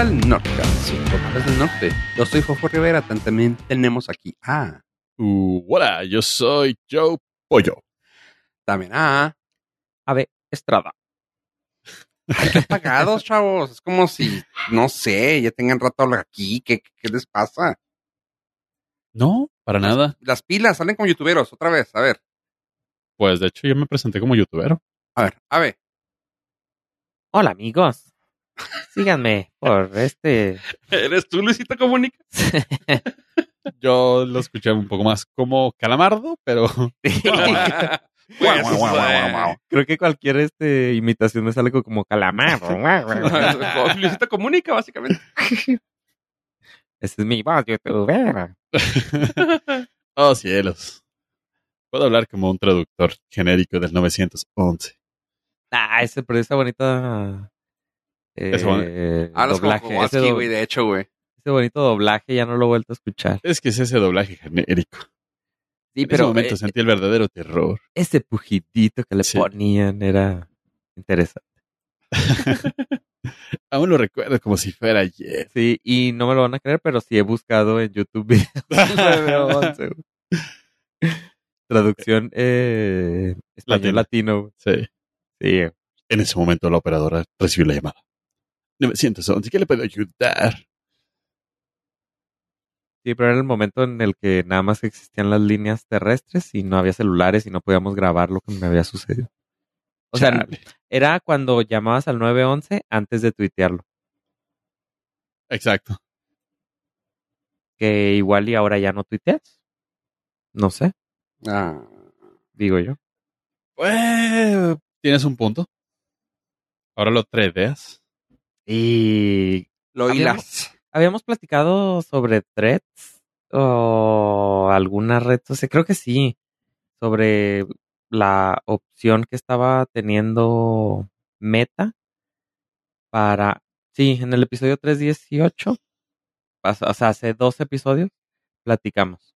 al Nordcast, su podcast del norte. Yo soy Fofo Rivera, también tenemos aquí a... Uh, hola, yo soy Joe Pollo. También a... Ave Estrada. Ay, qué pagados, chavos. Es como si, no sé, ya tengan rato aquí. ¿Qué, qué les pasa? No, para nada. Las pilas salen como youtuberos, otra vez. A ver, Pues de hecho yo me presenté como youtuber. a ver, a ver. Hola amigos. Síganme por este. ¿Eres tú, Luisito Comunica? Yo lo escuché un poco más como calamardo, pero Pues. Creo que cualquier este imitación me sale como calamar. Luisito Comunica, básicamente. Ese es mi voz youtuber. oh cielos. Puedo hablar como un traductor genérico del 911. Ah, ese, pero esa bonita. Eh, Hablas como doblaje. Ese, Kowalski, do- güey, de hecho, güey. ese bonito doblaje ya no lo he vuelto a escuchar. Es que es ese doblaje genérico. Sí, en ese momento eh, sentí el verdadero terror. ese pujidito que le Sí. ponían era interesante. Aún lo recuerdo como si fuera ayer. Sí, y no me lo van a creer, pero sí he buscado en YouTube videos del 911, güey. Traducción eh, español latino. güey. Sí. Sí. En ese momento la operadora recibió la llamada. 911, ¿qué le puedo ayudar? Sí, pero era el momento en el que nada más existían las líneas terrestres y no había celulares y no podíamos grabar lo que me había sucedido. O sea, era cuando llamabas al 911 antes de tuitearlo. Exacto. Que igual y ahora ya no tuiteas. No sé, Ah, digo yo. Pues, tienes un punto. Ahora lo tredeas. Y lo Habíamos- hilas. habíamos platicado sobre threads o alguna red social, creo que sí, sobre la opción que estaba teniendo Meta para, sí, en el episodio 318, pas- o sea, hace dos episodios, platicamos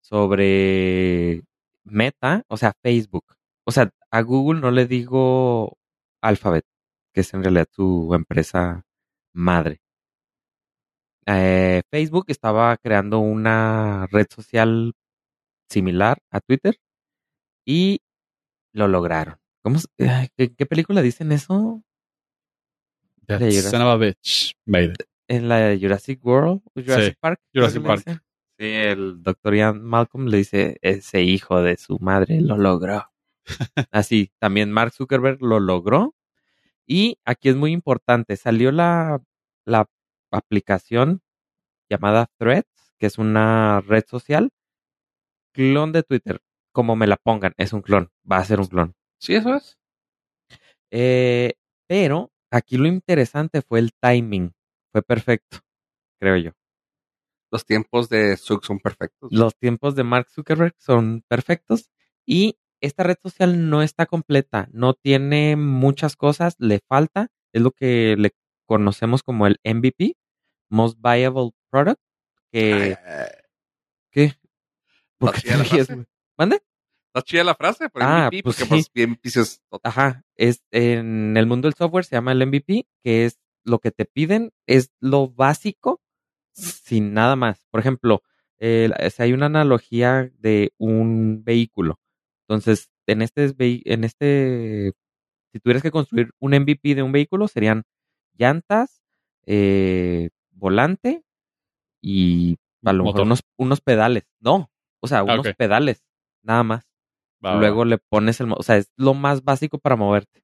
sobre Meta, o sea, Facebook. O sea, a Google no le digo Alphabet, que es en realidad su empresa madre. Eh, Facebook estaba creando una red social similar a Twitter y lo lograron. ¿Cómo, ¿qué, qué película dicen eso? That son of a bitch made it. En la de Jurassic World, Jurassic Sí, Park. Jurassic Park. Sí, el doctor Ian Malcolm le dice, ese hijo de su madre lo logró. Así, también Mark Zuckerberg lo logró. Y aquí es muy importante, salió la, la aplicación llamada Threads, que es una red social, clon de Twitter. Como me la pongan, es un clon, va a ser un clon. Sí, eso es. Eh, pero aquí lo interesante fue el timing, fue perfecto, creo yo. Los tiempos de Zuck son perfectos. Los tiempos de Mark Zuckerberg son perfectos y esta red social no está completa, no tiene muchas cosas, le falta, es lo que le conocemos como el MVP, Most Viable Product, que... ¿Qué? ¿Por qué güey? ¿Mande? Está chida la frase, por Ah, MVP, pues porque sí. pues bien pisos. Ajá, es en el mundo del software se llama el MVP, que es lo que te piden, es lo básico sin nada más. Por ejemplo, eh, hay una analogía de un vehículo. Entonces, en este, en este, si tuvieras que construir un MVP de un vehículo, serían llantas, eh, volante y a lo mejor unos, unos pedales. No, o sea, Ah, unos pedales, nada más. Va, Luego va. le pones el, o sea, es lo más básico para moverte,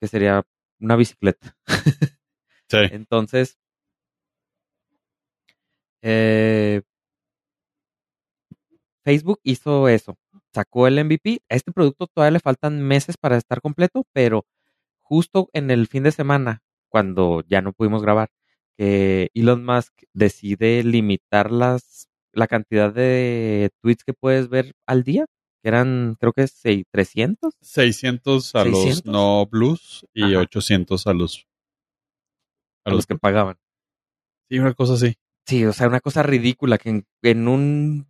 que sería una bicicleta. Sí. Entonces, eh, Facebook hizo eso, sacó el MVP. A este producto todavía le faltan meses para estar completo, pero justo en el fin de semana, cuando ya no pudimos grabar, que Elon Musk decide limitar las, la cantidad de tweets que puedes ver al día, que eran creo que seis- 300. 600 a los 600. no blues y Ajá. 800 a los... a los que pagaban. Sí, una cosa así. Sí, o sea, una cosa ridícula que en, en un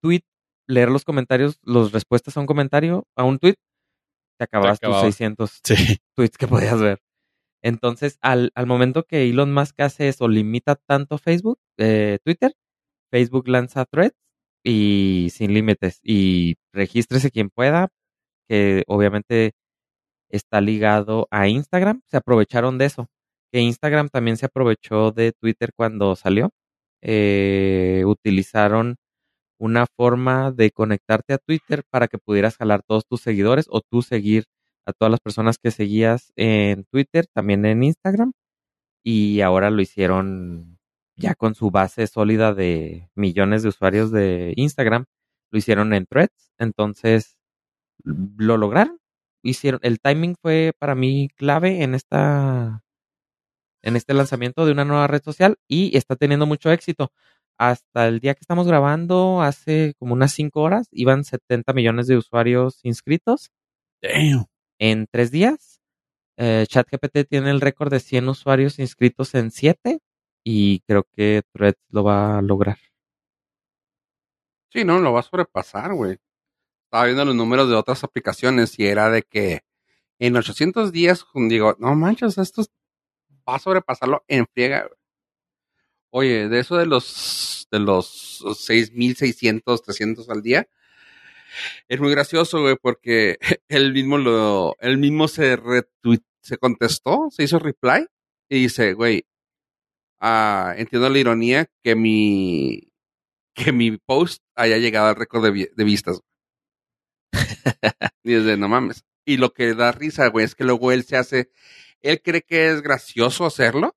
tweet leer los comentarios, las respuestas a un comentario, a un tweet, te acabas tus acababa. 600 Sí. tweets que podías ver. Entonces, al, al momento que Elon Musk hace eso, limita tanto Facebook, eh, Twitter, Facebook lanza threads y sin límites. Y regístrese quien pueda, que obviamente está ligado a Instagram. Se aprovecharon de eso. Que Instagram también se aprovechó de Twitter cuando salió. Eh, utilizaron una forma de conectarte a Twitter para que pudieras jalar todos tus seguidores o tú seguir a todas las personas que seguías en Twitter, también en Instagram. Y ahora lo hicieron ya con su base sólida de millones de usuarios de Instagram. Lo hicieron en threads. Entonces, lo lograron. Hicieron, el timing fue para mí clave en esta en este lanzamiento de una nueva red social y está teniendo mucho éxito. Hasta el día que estamos grabando, hace como unas 5 horas, iban 70 millones de usuarios inscritos. Damn. En tres días, eh, ChatGPT tiene el récord de 100 usuarios inscritos en 7 y creo que Threads lo va a lograr. Sí, no, lo va a sobrepasar, güey. Estaba viendo los números de otras aplicaciones y era de que en 800 días, digo, no manches, esto va a sobrepasarlo en friega. Oye, de eso de los de los 6600, 300 al día, es muy gracioso, güey, porque él mismo lo él mismo se retweet, se contestó, se hizo reply y dice, güey, ah, entiendo la ironía que mi que mi post haya llegado al récord de, de vistas. y desde no mames. Y lo que da risa, güey, es que luego él se hace, él cree que es gracioso hacerlo,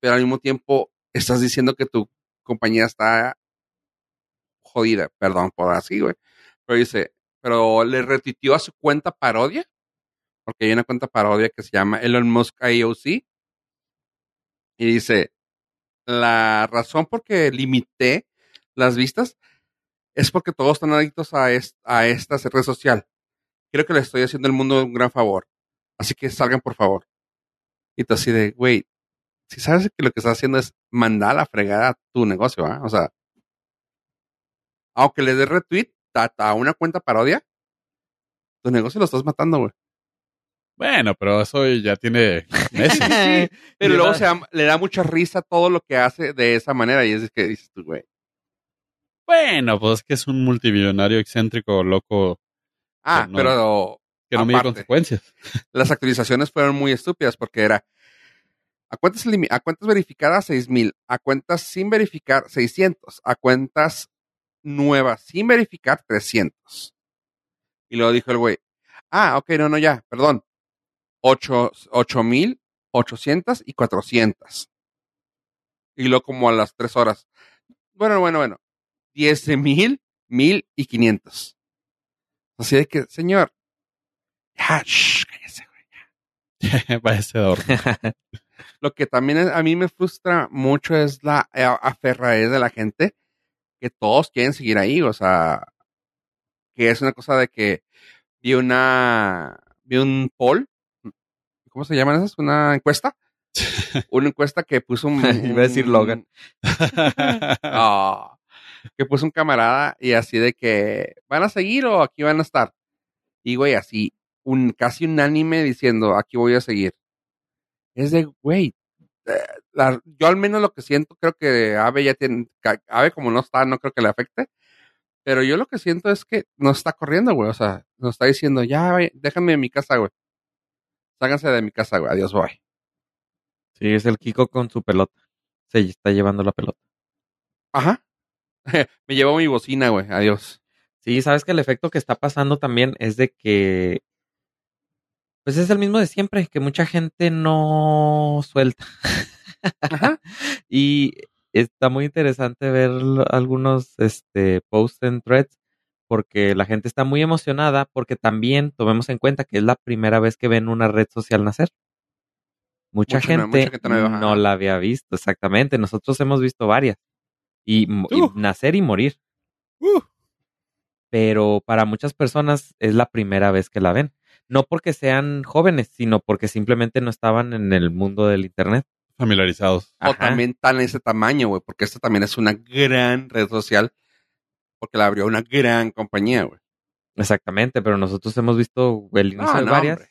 pero al mismo tiempo estás diciendo que tu compañía está jodida, perdón por así, güey. Pero dice, pero le retuiteó a su cuenta parodia, porque hay una cuenta parodia que se llama Elon Musk IOC, y dice, la razón por que limité las vistas es porque todos están adictos a, est- a esta red social. Creo que le estoy haciendo al mundo un gran favor. Así que salgan, por favor. Y tú así de, güey, si sabes que lo que estás haciendo es mandar a la fregada tu negocio, ¿ah? O sea, aunque le des retweet a, a una cuenta parodia, tu negocio lo estás matando, güey. Bueno, pero eso ya tiene meses. Sí, pero luego se da- le da mucha risa todo lo que hace de esa manera y es que dices tú, güey. Bueno, pues es que es un multimillonario excéntrico, loco, Ah, No. pero que no mide Aparte. consecuencias. las actualizaciones fueron muy estúpidas porque era a cuentas, a cuentas verificadas 6000, a cuentas sin verificar 600, a cuentas nuevas sin verificar 300. Y luego dijo el güey, ah, ok, no, no, ya, perdón, 8 8800 y 400. Y luego como a las 3 horas, bueno, bueno, bueno, 10000, 1000 y 500. Así de que, señor, ya, shh, cállese, güey. Parece. Lo que también a mí me frustra mucho es la eh, aferradez de la gente que todos quieren seguir ahí, o sea, que es una cosa de que vi una, vi un poll, ¿cómo se llaman esas? Una encuesta, una encuesta que puso un, Iba a decir Logan. Ah, que puso un camarada y así de que van a seguir o aquí van a estar. Y güey, así, un casi unánime diciendo aquí voy a seguir. Es de, güey, eh, la- yo al menos lo que siento, creo que Ave ya tiene, Ave como no está, no creo que le afecte. Pero yo lo que siento es que no está corriendo, güey. O sea, nos está diciendo, ya, güey, déjame en mi casa, güey. Ságanse de mi casa, güey. Adiós, bye. Sí, es el Kiko con su pelota. Se está llevando la pelota. Ajá. Me llevo mi bocina, güey. Adiós. Sí, sabes que el efecto que está pasando también es de que, pues es el mismo de siempre, que mucha gente no suelta. Ajá. Y está muy interesante ver algunos este, posts en threads porque la gente está muy emocionada porque también tomemos en cuenta que es la primera vez que ven una red social nacer. Mucha, gente, mucha gente nueva, no la había visto, exactamente. Nosotros hemos visto varias. Y, nacer y morir. Uh. Pero para muchas personas es la primera vez que la ven. No porque sean jóvenes, sino porque simplemente no estaban en el mundo del Internet. Familiarizados. O también tan ese tamaño, güey, porque esta también es una gran red social, porque la abrió una gran compañía, güey. Exactamente, pero nosotros hemos visto el inicio No, de no, varias. hombre.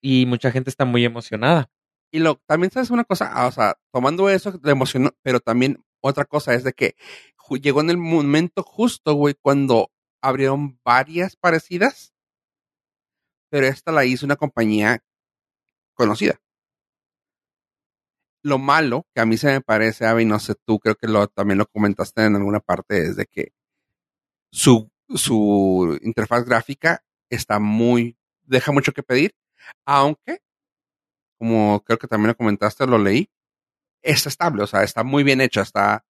y mucha gente está muy emocionada. Y lo, también sabes una cosa, Ah, o sea, tomando eso de emoción, pero también otra cosa es de que llegó en el momento justo, güey, cuando abrieron varias parecidas, pero esta la hizo una compañía conocida. Lo malo que a mí se me parece, Avi, no sé tú, creo que lo, también lo comentaste en alguna parte, es de que su, su interfaz gráfica está muy, deja mucho que pedir, aunque, como creo que también lo comentaste, lo leí, está estable, o sea, está muy bien hecha, está,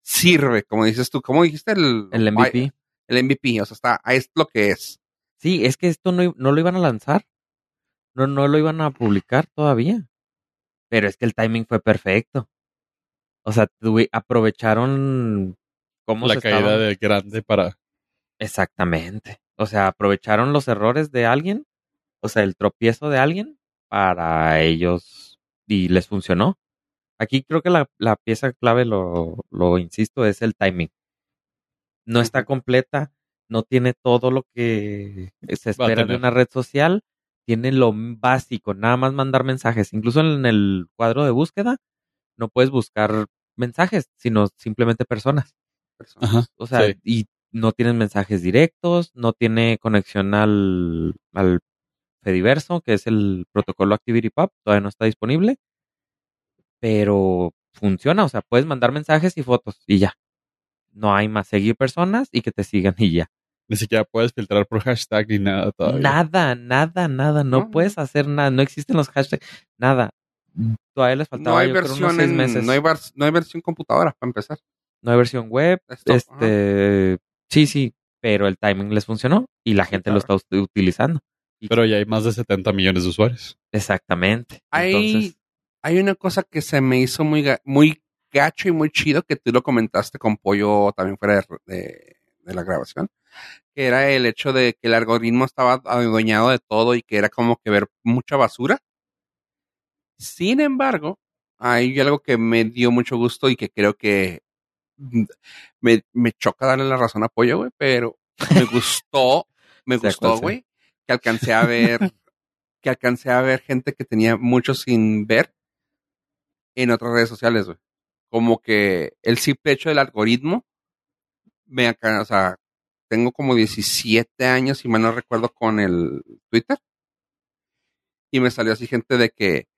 sirve, como dices tú, ¿cómo dijiste? El, El MVP. El MVP, o sea, está, es lo que es. Sí, es que esto no, no lo iban a lanzar. No, no lo iban a publicar todavía. Pero es que el timing fue perfecto. O sea, aprovecharon cómo La se caída estaban- de grande para. Exactamente. O sea, aprovecharon los errores de alguien, o sea, el tropiezo de alguien para ellos y les funcionó. Aquí creo que la, la pieza clave, lo, lo insisto, es el timing. No está completa, no tiene todo lo que se espera de una red social, tiene lo básico, nada más mandar mensajes. Incluso en el cuadro de búsqueda no puedes buscar mensajes, sino simplemente personas. personas. Ajá. O sea, Sí. y no tienen mensajes directos, no tiene conexión al, al Fediverso, que es el protocolo ActivityPub, todavía no está disponible, pero funciona, o sea, puedes mandar mensajes y fotos y ya. No hay más seguir personas y que te sigan y ya. Ni siquiera puedes filtrar por hashtag ni nada todavía. Nada, nada, nada, no, No, puedes hacer nada, no existen los hashtags, nada. Todavía les faltaba No hay yo creo, unos versión en, no hay, vers- no hay versión computadora para empezar. No hay versión web, Esto, ajá. este, sí, sí, pero el timing les funcionó y la gente lo está utilizando. Pero ya hay más de 70 millones de usuarios. Exactamente. Hay, Entonces, hay una cosa que se me hizo muy, ga- muy gacho y muy chido que tú lo comentaste con Pollo también fuera de, de- de la grabación, que era el hecho de que el algoritmo estaba adueñado de todo y que era como que ver mucha basura. Sin embargo, hay algo que me dio mucho gusto y que creo que mm, me, me choca darle la razón a Pollo, güey, pero me gustó, me gustó, güey, que alcancé a ver, que alcancé a ver gente que tenía mucho sin ver en otras redes sociales, güey. Como que el simple hecho del algoritmo, me o sea, tengo como 17 años, si mal no recuerdo, con el Twitter. Y me salió así gente de que,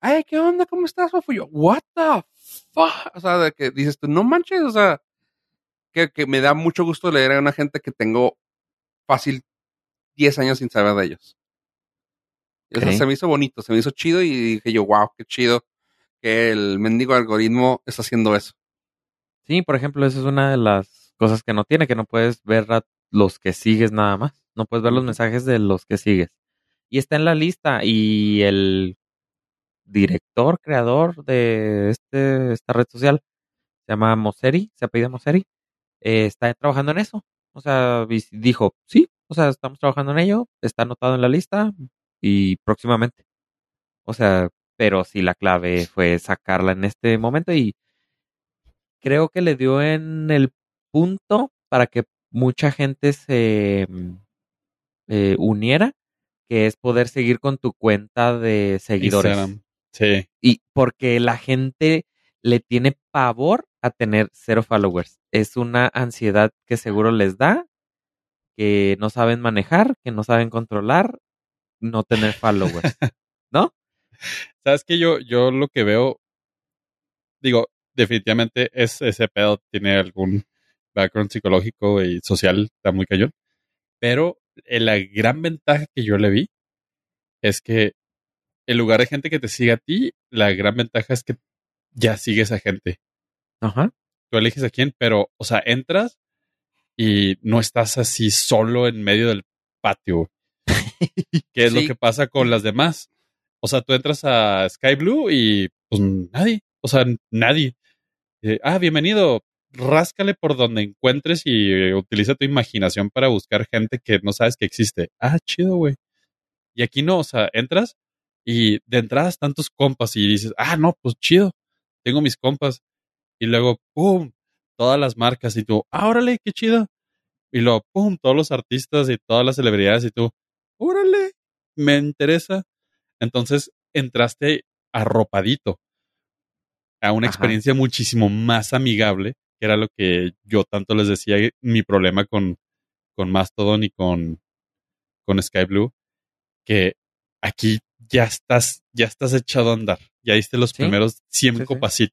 ay, ¿qué onda? ¿Cómo estás, yo, what the fuck? O sea, de que dices tú, no manches, o sea, que, que me da mucho gusto leer a una gente que tengo fácil 10 años sin saber de ellos. O sea, Ok. se me hizo bonito, se me hizo chido y dije yo, wow, qué chido que el mendigo algoritmo está haciendo eso. sí, por ejemplo, esa es una de las cosas que no tiene, que no puedes ver a los que sigues nada más. No puedes ver los mensajes de los que sigues. Y está en la lista. Y el director, creador de este, esta red social, se llama Moseri, se apellida Moseri, eh, está trabajando en eso. O sea, dijo, sí, o sea, estamos trabajando en ello, está anotado en la lista y próximamente. O sea, pero sí la clave fue sacarla en este momento y creo que le dio en el punto para que mucha gente se mm, eh, uniera, que es poder seguir con tu cuenta de seguidores. Instagram. Sí. Y porque la gente le tiene pavor a tener cero followers. Es una ansiedad que seguro les da, que no saben manejar, que no saben controlar, no tener followers. ¿No? Sabes que yo, yo lo que veo, digo, definitivamente es ese pedo tiene algún background psicológico y social, está muy cañón. Pero la gran ventaja que yo le vi es que en lugar de gente que te siga a ti, la gran ventaja es que ya sigues a gente. Ajá. Tú eliges a quién, pero, o sea, entras y no estás así solo en medio del patio. ¿Qué es lo Sí. que pasa con las demás? O sea, tú entras a Sky Blue y pues nadie, o sea, nadie. Eh, ah, bienvenido. Ráscale por donde encuentres y eh, utiliza tu imaginación para buscar gente que no sabes que existe. Ah, chido, güey. Y aquí no, o sea, entras y de entrada están tus compas y dices, ah, no, pues chido, tengo mis compas. Y luego, ¡pum! Todas las marcas y tú, ah, órale, qué chido. Y luego, ¡pum! Todos los artistas y todas las celebridades y tú, órale, me interesa. Entonces entraste arropadito a una Ajá. experiencia muchísimo más amigable, que era lo que yo tanto les decía, mi problema con, con Mastodon y con, con Sky Blue, que aquí ya estás, ya estás echado a andar, ya diste los Sí, primeros 100 sí.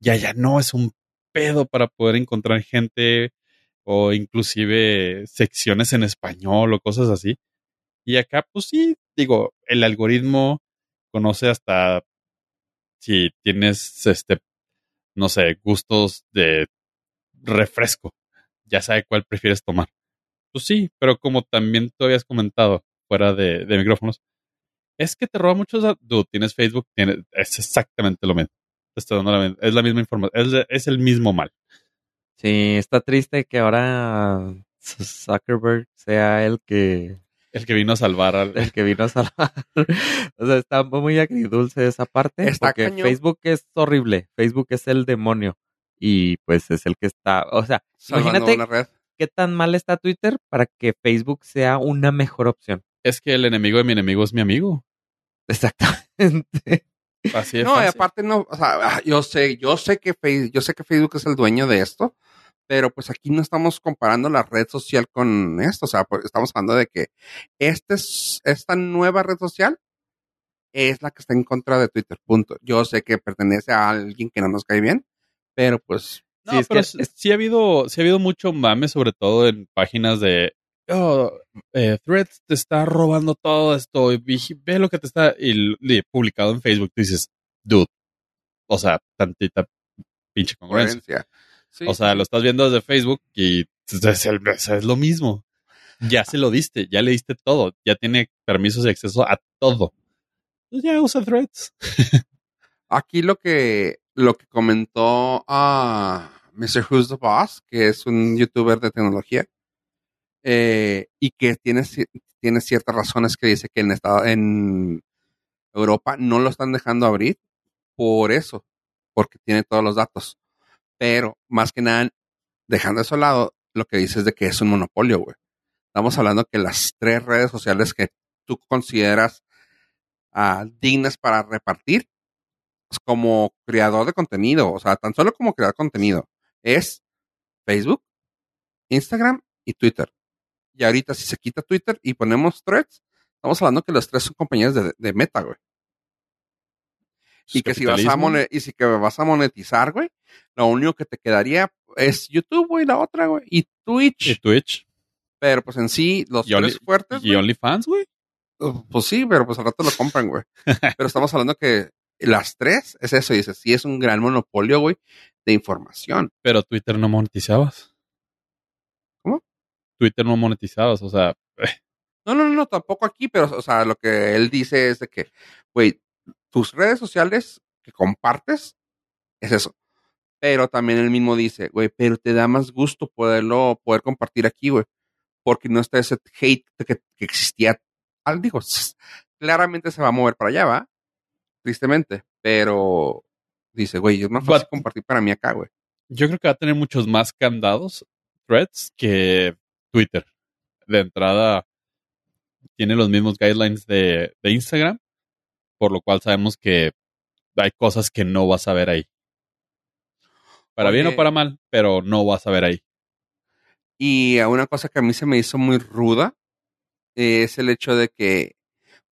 Ya, ya no es un pedo para poder encontrar gente o inclusive secciones en español o cosas así. Y acá, pues sí, digo, el algoritmo conoce hasta si tienes, este, no sé, gustos de refresco. Ya sabe cuál prefieres tomar. Pues sí, pero como también tú habías comentado fuera de, de micrófonos, es que te roba muchos. Dude, tienes Facebook, tienes, es exactamente lo mismo. Te está dando la, es la misma información, es, es el mismo mal. Sí, está triste que ahora Zuckerberg sea el que El que vino a salvar al. el que vino a salvar. o sea, está muy agridulce esa parte. Está porque cañón. Facebook es horrible. Facebook es el demonio. Y pues es el que está. O sea, Salvando imagínate red. qué tan mal está Twitter para que Facebook sea una mejor opción. Es que el enemigo de mi enemigo es mi amigo. Exactamente. Así es. No, y aparte no, o sea, yo sé, yo sé que Facebook, yo sé que Facebook es el dueño de esto, pero pues aquí no estamos comparando la red social con esto, o sea, pues, estamos hablando de que este es, esta nueva red social es la que está en contra de Twitter, punto. Yo sé que pertenece a alguien que no nos cae bien, pero pues No, Sí, es pero que sí, es- sí ha habido, sí ha habido mucho mame, sobre todo en páginas de oh, eh, Threads te está robando todo esto, y ve lo que te está y publicado en Facebook, tú dices, dude, o sea, tantita pinche congruencia. Sí, o sea, lo estás viendo desde Facebook y es, el- es lo mismo. Ya se lo diste, ya le diste todo, ya tiene permisos y acceso a todo. Pues ya usa Threads. Aquí lo que lo que comentó a Mr. Who's the Boss, que es un youtuber de tecnología, eh, y que tiene, tiene ciertas razones que dice que en, estado, en Europa no lo están dejando abrir por eso, porque tiene todos los datos. Pero más que nada, dejando eso a un lado, lo que dice es de que es un monopolio, güey. Estamos hablando que las tres redes sociales que tú consideras ah, dignas para repartir, pues, como creador de contenido, o sea, tan solo como creador de contenido, es Facebook, Instagram y Twitter. Y ahorita si se quita Twitter y ponemos threads, estamos hablando que los tres son compañías de Meta, güey. Y que si vas a y si que vas a monetizar, güey, lo único que te quedaría es YouTube, güey, la otra, güey, y Twitch. Y Twitch. pero pues en sí, los Y tres fuertes, Y OnlyFans, güey. uh, pues sí, pero pues al rato lo compran, güey. pero estamos hablando que las tres es eso, y dices, sí es un gran monopolio, güey, de información. Pero Twitter no monetizabas. ¿Cómo? Twitter no monetizabas, o sea, No, no, no, no, tampoco aquí, pero, o sea, lo que él dice es de que, güey, tus redes sociales que compartes es eso. Pero también él mismo dice, güey, pero te da más gusto poderlo, poder compartir aquí, güey. Porque no está ese hate que, que existía. Ah, digo, claramente se va a mover para allá, ¿va? Tristemente. Pero dice, güey, es más fácil But- compartir para mí acá, güey. yo creo que va a tener muchos más candados, threads, que Twitter. De entrada, tiene los mismos guidelines de, de Instagram, por lo cual sabemos que hay cosas que no vas a ver ahí. Para bien o para mal, pero no vas a ver ahí. Y una cosa que a mí se me hizo muy ruda es el hecho de que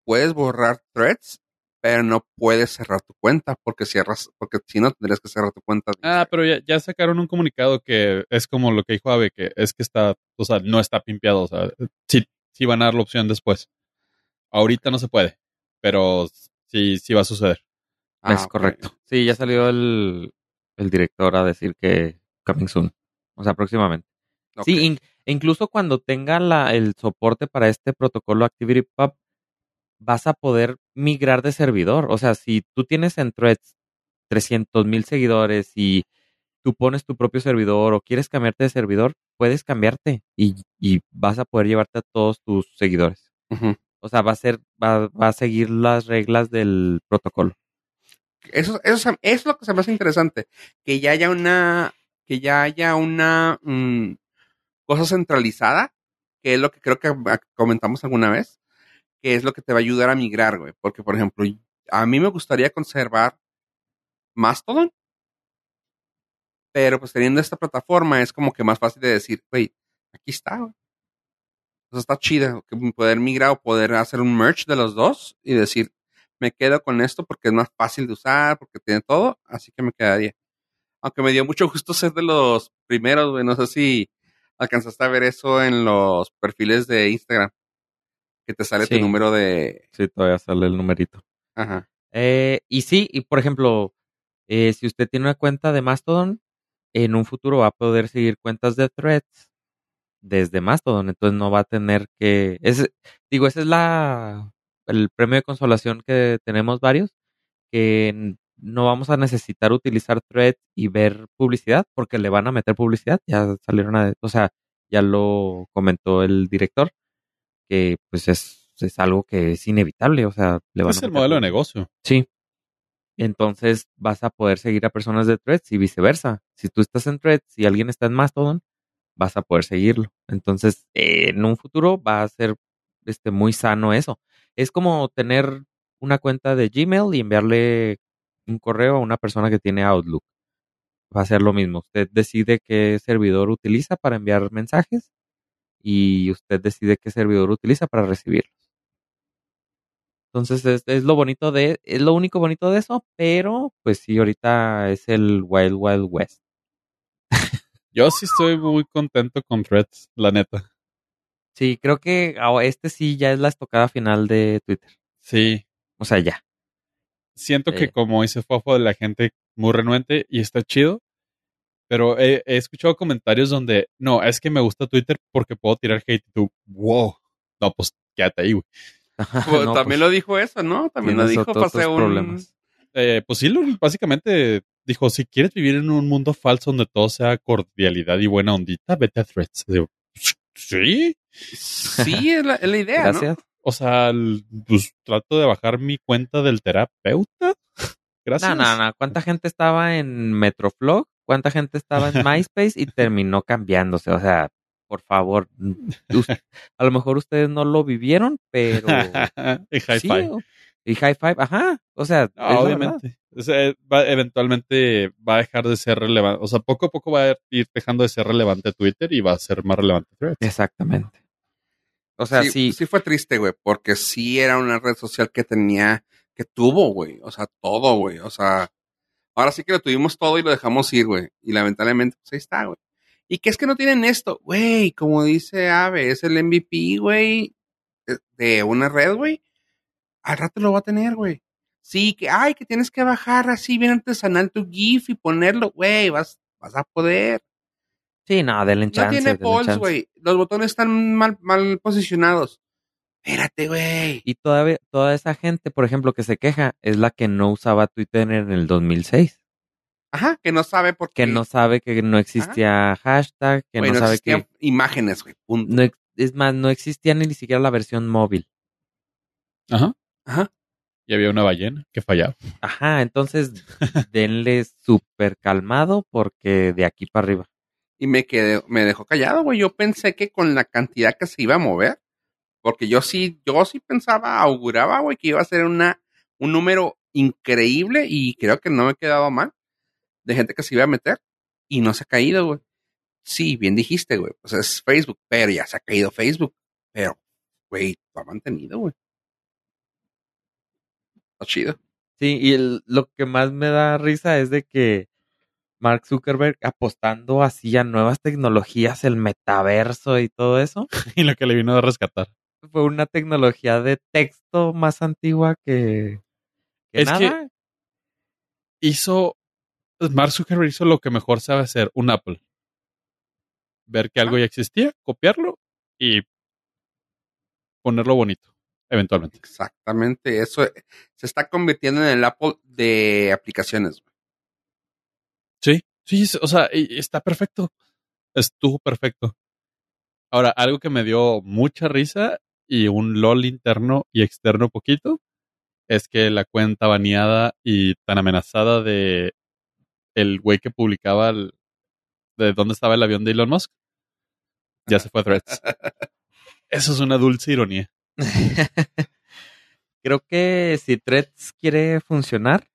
puedes borrar threads, pero no puedes cerrar tu cuenta porque cierras, porque si no tendrías que cerrar tu cuenta. Ah, pero ya, ya sacaron un comunicado que es como lo que dijo Ave, que es que está, o sea, no está pimpeado, o sea, sí, sí van a dar la opción después. Ahorita no se puede, pero sí, sí va a suceder. Ah, es correcto. Sí, ya salió el, el director a decir que coming soon. O sea, próximamente. Sí, in- incluso cuando tenga la, el soporte para este protocolo ActivityPub, vas a poder migrar de servidor. O sea, si tú tienes en Threads 300 mil seguidores y tú pones tu propio servidor o quieres cambiarte de servidor, puedes cambiarte y, y vas a poder llevarte a todos tus seguidores. Ujú. O sea, va a ser, va, va a seguir las reglas del protocolo. Eso, eso, es lo que se me hace interesante. Que ya haya una, que ya haya una mm, cosa centralizada, que es lo que creo que comentamos alguna vez, que es lo que te va a ayudar a migrar, güey. Porque, por ejemplo, a mí me gustaría conservar Mastodon, pero pues teniendo esta plataforma es como que más fácil de decir, güey, aquí está, güey. Entonces está chido que poder migrar o poder hacer un merge de los dos y decir, me quedo con esto porque es más fácil de usar, porque tiene todo, así que me quedaría. Aunque me dio mucho gusto ser de los primeros, güey. No sé si alcanzaste a ver eso en los perfiles de Instagram. Que te sale tu número de. Sí, todavía sale el numerito. Ajá. Eh, y sí, y por ejemplo, eh, si usted tiene una cuenta de Mastodon, en un futuro va a poder seguir cuentas de threads desde Mastodon. Entonces no va a tener que. Es, digo, ese es la el premio de consolación que tenemos varios, que no vamos a necesitar utilizar threads y ver publicidad, porque le van a meter publicidad. Ya salieron a, o sea, ya lo comentó el director, que pues es, es algo que es inevitable. O sea, le van Es a el meter modelo de negocio. Sí. Entonces vas a poder seguir a personas de Threads y viceversa. Si tú estás en Threads y alguien está en Mastodon, vas a poder seguirlo. Entonces, eh, en un futuro va a ser este, muy sano eso. Es como tener una cuenta de Gmail y enviarle un correo a una persona que tiene Outlook. Va a ser lo mismo. Usted decide qué servidor utiliza para enviar mensajes y usted decide qué servidor utiliza para recibirlos. Entonces es, es lo bonito de, es lo único bonito de eso, pero pues sí, ahorita es el Wild Wild West. Yo sí estoy muy contento con Threads, la neta. Sí, creo que ah, este sí ya es la estocada final de Twitter. Sí. O sea, ya. Siento que Sí. como dice Fofo, de la gente muy renuente y está chido. Pero he, he escuchado comentarios donde, no, es que me gusta Twitter porque puedo tirar hate y tú, wow. No, pues quédate ahí, güey. Pues, No, también pues, lo dijo eso, ¿no? También lo dijo, pasé un. problemas. Eh, pues sí, lo- básicamente dijo, si quieres vivir en un mundo falso donde todo sea cordialidad y buena ondita, vete a Threads. Digo, sí. Sí, es la, es la idea, ¿no? Gracias. O sea, el- pues trato de bajar mi cuenta del terapeuta. Gracias. No, no, no. ¿Cuánta gente estaba en Metroflog? ¿Cuánta gente estaba en MySpace y terminó cambiándose? O sea, por favor. A lo mejor ustedes no lo vivieron, pero. en hi sí, o- y High Five, ajá. O sea, obviamente. O sea, va- eventualmente va a dejar de ser relevante. O sea, poco a poco va a ir dejando de ser relevante Twitter y va a ser más relevante Threads. Exactamente. O sea, sí, sí, sí fue triste, güey, porque sí era una red social que tenía, que tuvo, güey, o sea, todo, güey, o sea, ahora sí que lo tuvimos todo y lo dejamos ir, güey, y lamentablemente, pues ahí está, güey. ¿Y qué es que no tienen esto? Güey, como dice Ave, es el MVP, güey, de- de una red, güey, al rato lo va a tener, güey. Sí, que, ay, que tienes que bajar así bien artesanal tu GIF y ponerlo, güey, vas, vas a poder. sí, no, denle No chance. tiene denle polls, güey. Los botones están mal, mal posicionados. Espérate, güey. Y todavía, toda esa gente, por ejemplo, que se queja, es la que no usaba Twitter en el 2006. Ajá, que no sabe por qué. Que no sabe que no existía hashtag, que no no sabe que... imágenes, güey. No, es más, no existía ni siquiera la versión móvil. Ajá. Ajá. Y había una ballena que fallaba. Ajá, entonces denle súper calmado porque de aquí para arriba. Y me quedé, me dejó callado, güey. Yo pensé que con la cantidad que se iba a mover, porque yo sí, yo sí pensaba, auguraba, güey, que iba a ser una, un número increíble y creo que no me he quedado mal de gente que se iba a meter y no se ha caído, güey. Sí, bien dijiste, güey. Pues es Facebook, pero ya se ha caído Facebook. Pero, güey, lo ha mantenido, güey. Chido. Sí, y el- lo que más me da risa es de que Mark Zuckerberg apostando así a nuevas tecnologías, el metaverso y todo eso, y lo que le vino a rescatar. fue una tecnología de texto más antigua que, que Es que- nada. Hizo. pues, Mark Zuckerberg hizo lo que mejor sabe hacer, un Apple. Ver que algo ya existía, copiarlo y ponerlo bonito, eventualmente. Exactamente. Eso eh, se está convirtiendo en el Apple de aplicaciones. Sí, sí, o sea, está perfecto. Estuvo perfecto. Ahora, algo que me dio mucha risa y un LOL interno y externo poquito es que la cuenta baneada y tan amenazada de el güey que publicaba el- de dónde estaba el avión de Elon Musk ya se fue a Threads. Eso es una dulce ironía. Creo que si Threads quiere funcionar,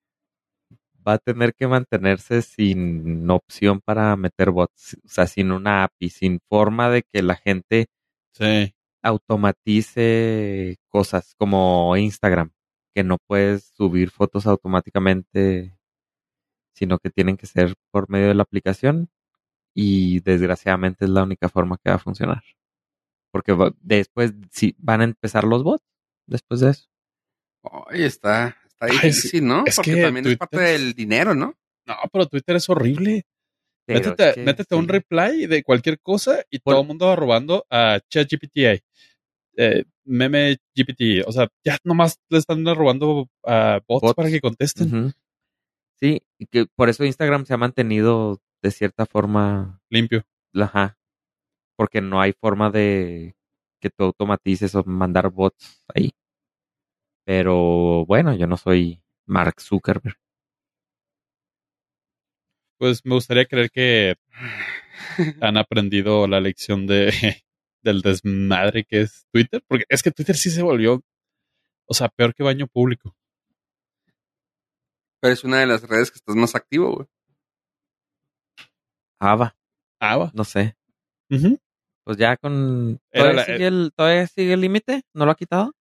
va a tener que mantenerse sin opción para meter bots, o sea, sin una API, sin forma de que la gente Sí. automatice cosas como Instagram, que no puedes subir fotos automáticamente, sino que tienen que ser por medio de la aplicación y desgraciadamente es la única forma que va a funcionar. Porque después sí van a empezar los bots después de eso. Oye, está, está Ay, difícil, ¿no? es Porque que también es parte del dinero, ¿no? No, pero Twitter es horrible. Pero métete es que métete un reply de cualquier cosa y Por- todo el mundo va robando a ChatGPT. Eh, meme GPT. O sea, ya nomás le están robando a bots, Bots. para que contesten. Sí, y que por eso Instagram se ha mantenido de cierta forma, Limpio. ajá, porque no hay forma de que tú automatices o mandar bots ahí. Pero bueno, yo no soy Mark Zuckerberg. Pues me gustaría creer que han aprendido la lección de del desmadre que es Twitter. Porque es que Twitter sí se volvió, o sea, peor que baño público. Pero es una de las redes que estás más activo, güey. Ava, Ah, va. no sé. Pues ya con... ¿Todavía, la- sigue, el, ¿Todavía sigue el límite? ¿No lo ha quitado?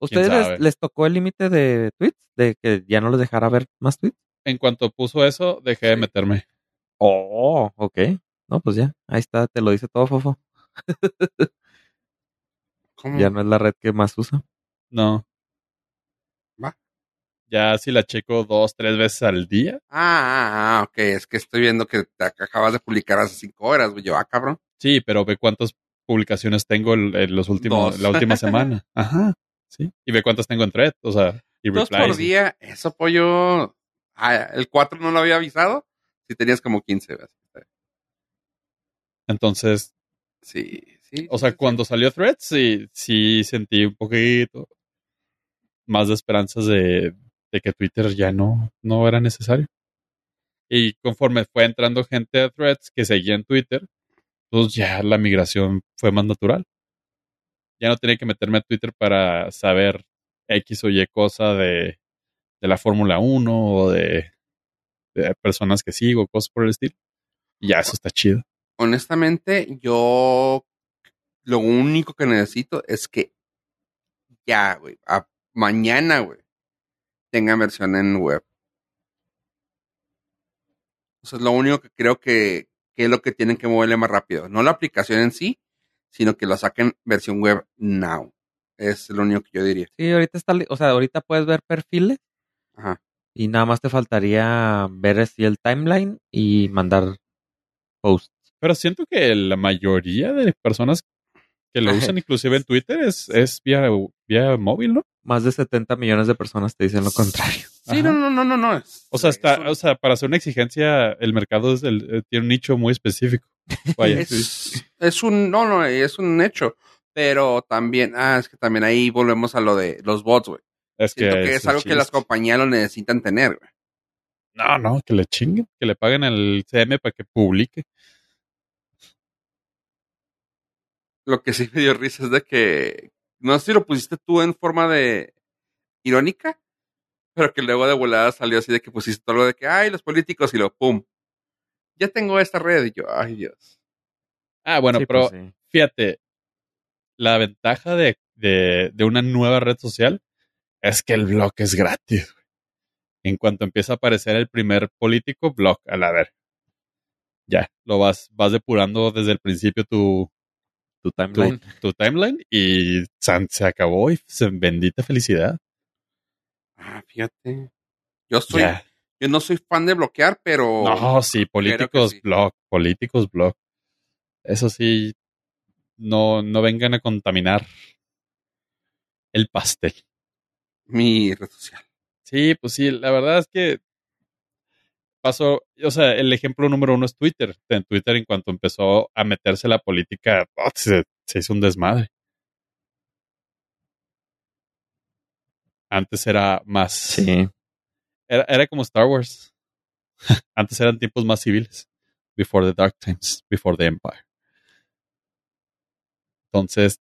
¿Ustedes les, les tocó el límite de tweets? ¿De que ya no les dejara ver más tweets? En cuanto puso eso, dejé de meterme. Oh, ok. No, pues ya. Ahí está, te lo dice todo, Fofo. ¿Cómo? Ya no es la red que más usa. No. Va. Ya si la checo dos, tres veces al día. Ah, ah, ah, ok. Es que estoy viendo que te ac- acabas de publicar hace cinco horas, güey. Yo, ah, cabrón. Sí, pero ve cuántas publicaciones tengo en, los últimos, Dos. la última semana. Ajá. Sí. Y ve cuántas tengo en thread. O sea, y Dos replies. por día, eso pollo. Ah, el 4 no lo había avisado. Si tenías como 15, güey. Entonces, Sí, sí. o sea, sí, cuando salió thread, sí, sí sentí un poquito más de esperanzas de, de que Twitter ya no, no era necesario. Y conforme fue entrando gente a threads que seguía en Twitter, pues ya la migración fue más natural. Ya no tenía que meterme a Twitter para saber X o Y cosa de, de la Fórmula 1 o de, de personas que sigo, cosas por el estilo. Y ya eso está chido. honestamente, yo lo único que necesito es que ya, güey, a mañana, güey, tenga versión en web. Eso es lo único que creo que, que es lo que tienen que moverle más rápido. No la aplicación en sí, sino que lo saquen versión web now. Es lo único que yo diría. Sí, ahorita está, o sea, ahorita puedes ver perfiles Ajá. y nada más te faltaría ver así el timeline y mandar posts. Pero siento que la mayoría de personas que lo usan, inclusive en Twitter, es, es vía, vía móvil, ¿no? Más de 70 millones de personas te dicen lo contrario. Sí, Ajá. no, no, no, no, no. O sea, es está, o sea, para hacer una exigencia, el mercado es el- eh, tiene un nicho muy específico. Vaya. es, es un, no, no, es un hecho. Pero también, ah, es que también ahí volvemos a lo de los bots, güey. Es que, Siento que es algo que las compañías lo necesitan tener, güey. No, no, que le chinguen, que le paguen al CM para que publique. Lo que sí me dio risa es de que, no sé si lo pusiste tú en forma de irónica, pero que luego de volada salió así de que pusiste todo lo de que, ay, los políticos y lo pum. Ya tengo esta red y yo, ay, Dios. Ah, bueno, Sí, pero pues, sí. fíjate, la ventaja de, de, de una nueva red social es que el blog es gratis. güey. En cuanto empieza a aparecer el primer político, blog, a la ver. Ya, lo vas, vas depurando desde el principio tu, tu timeline. tu timeline y san- se acabó y se, bendita felicidad. Ah, fíjate. Yo soy, yo no soy fan de bloquear, pero No, sí, políticos sí. blog, políticos blog. Eso sí, no, no vengan a contaminar el pastel. mi red social. Sí, pues sí, la verdad es que pasó, o sea, el ejemplo número uno es Twitter. En Twitter, en cuanto empezó a meterse la política, oh, se, se hizo un desmadre. Antes era más. Sí. Era, era como Star Wars. Antes eran tiempos más civiles. Before the Dark Times, before the Empire. Entonces,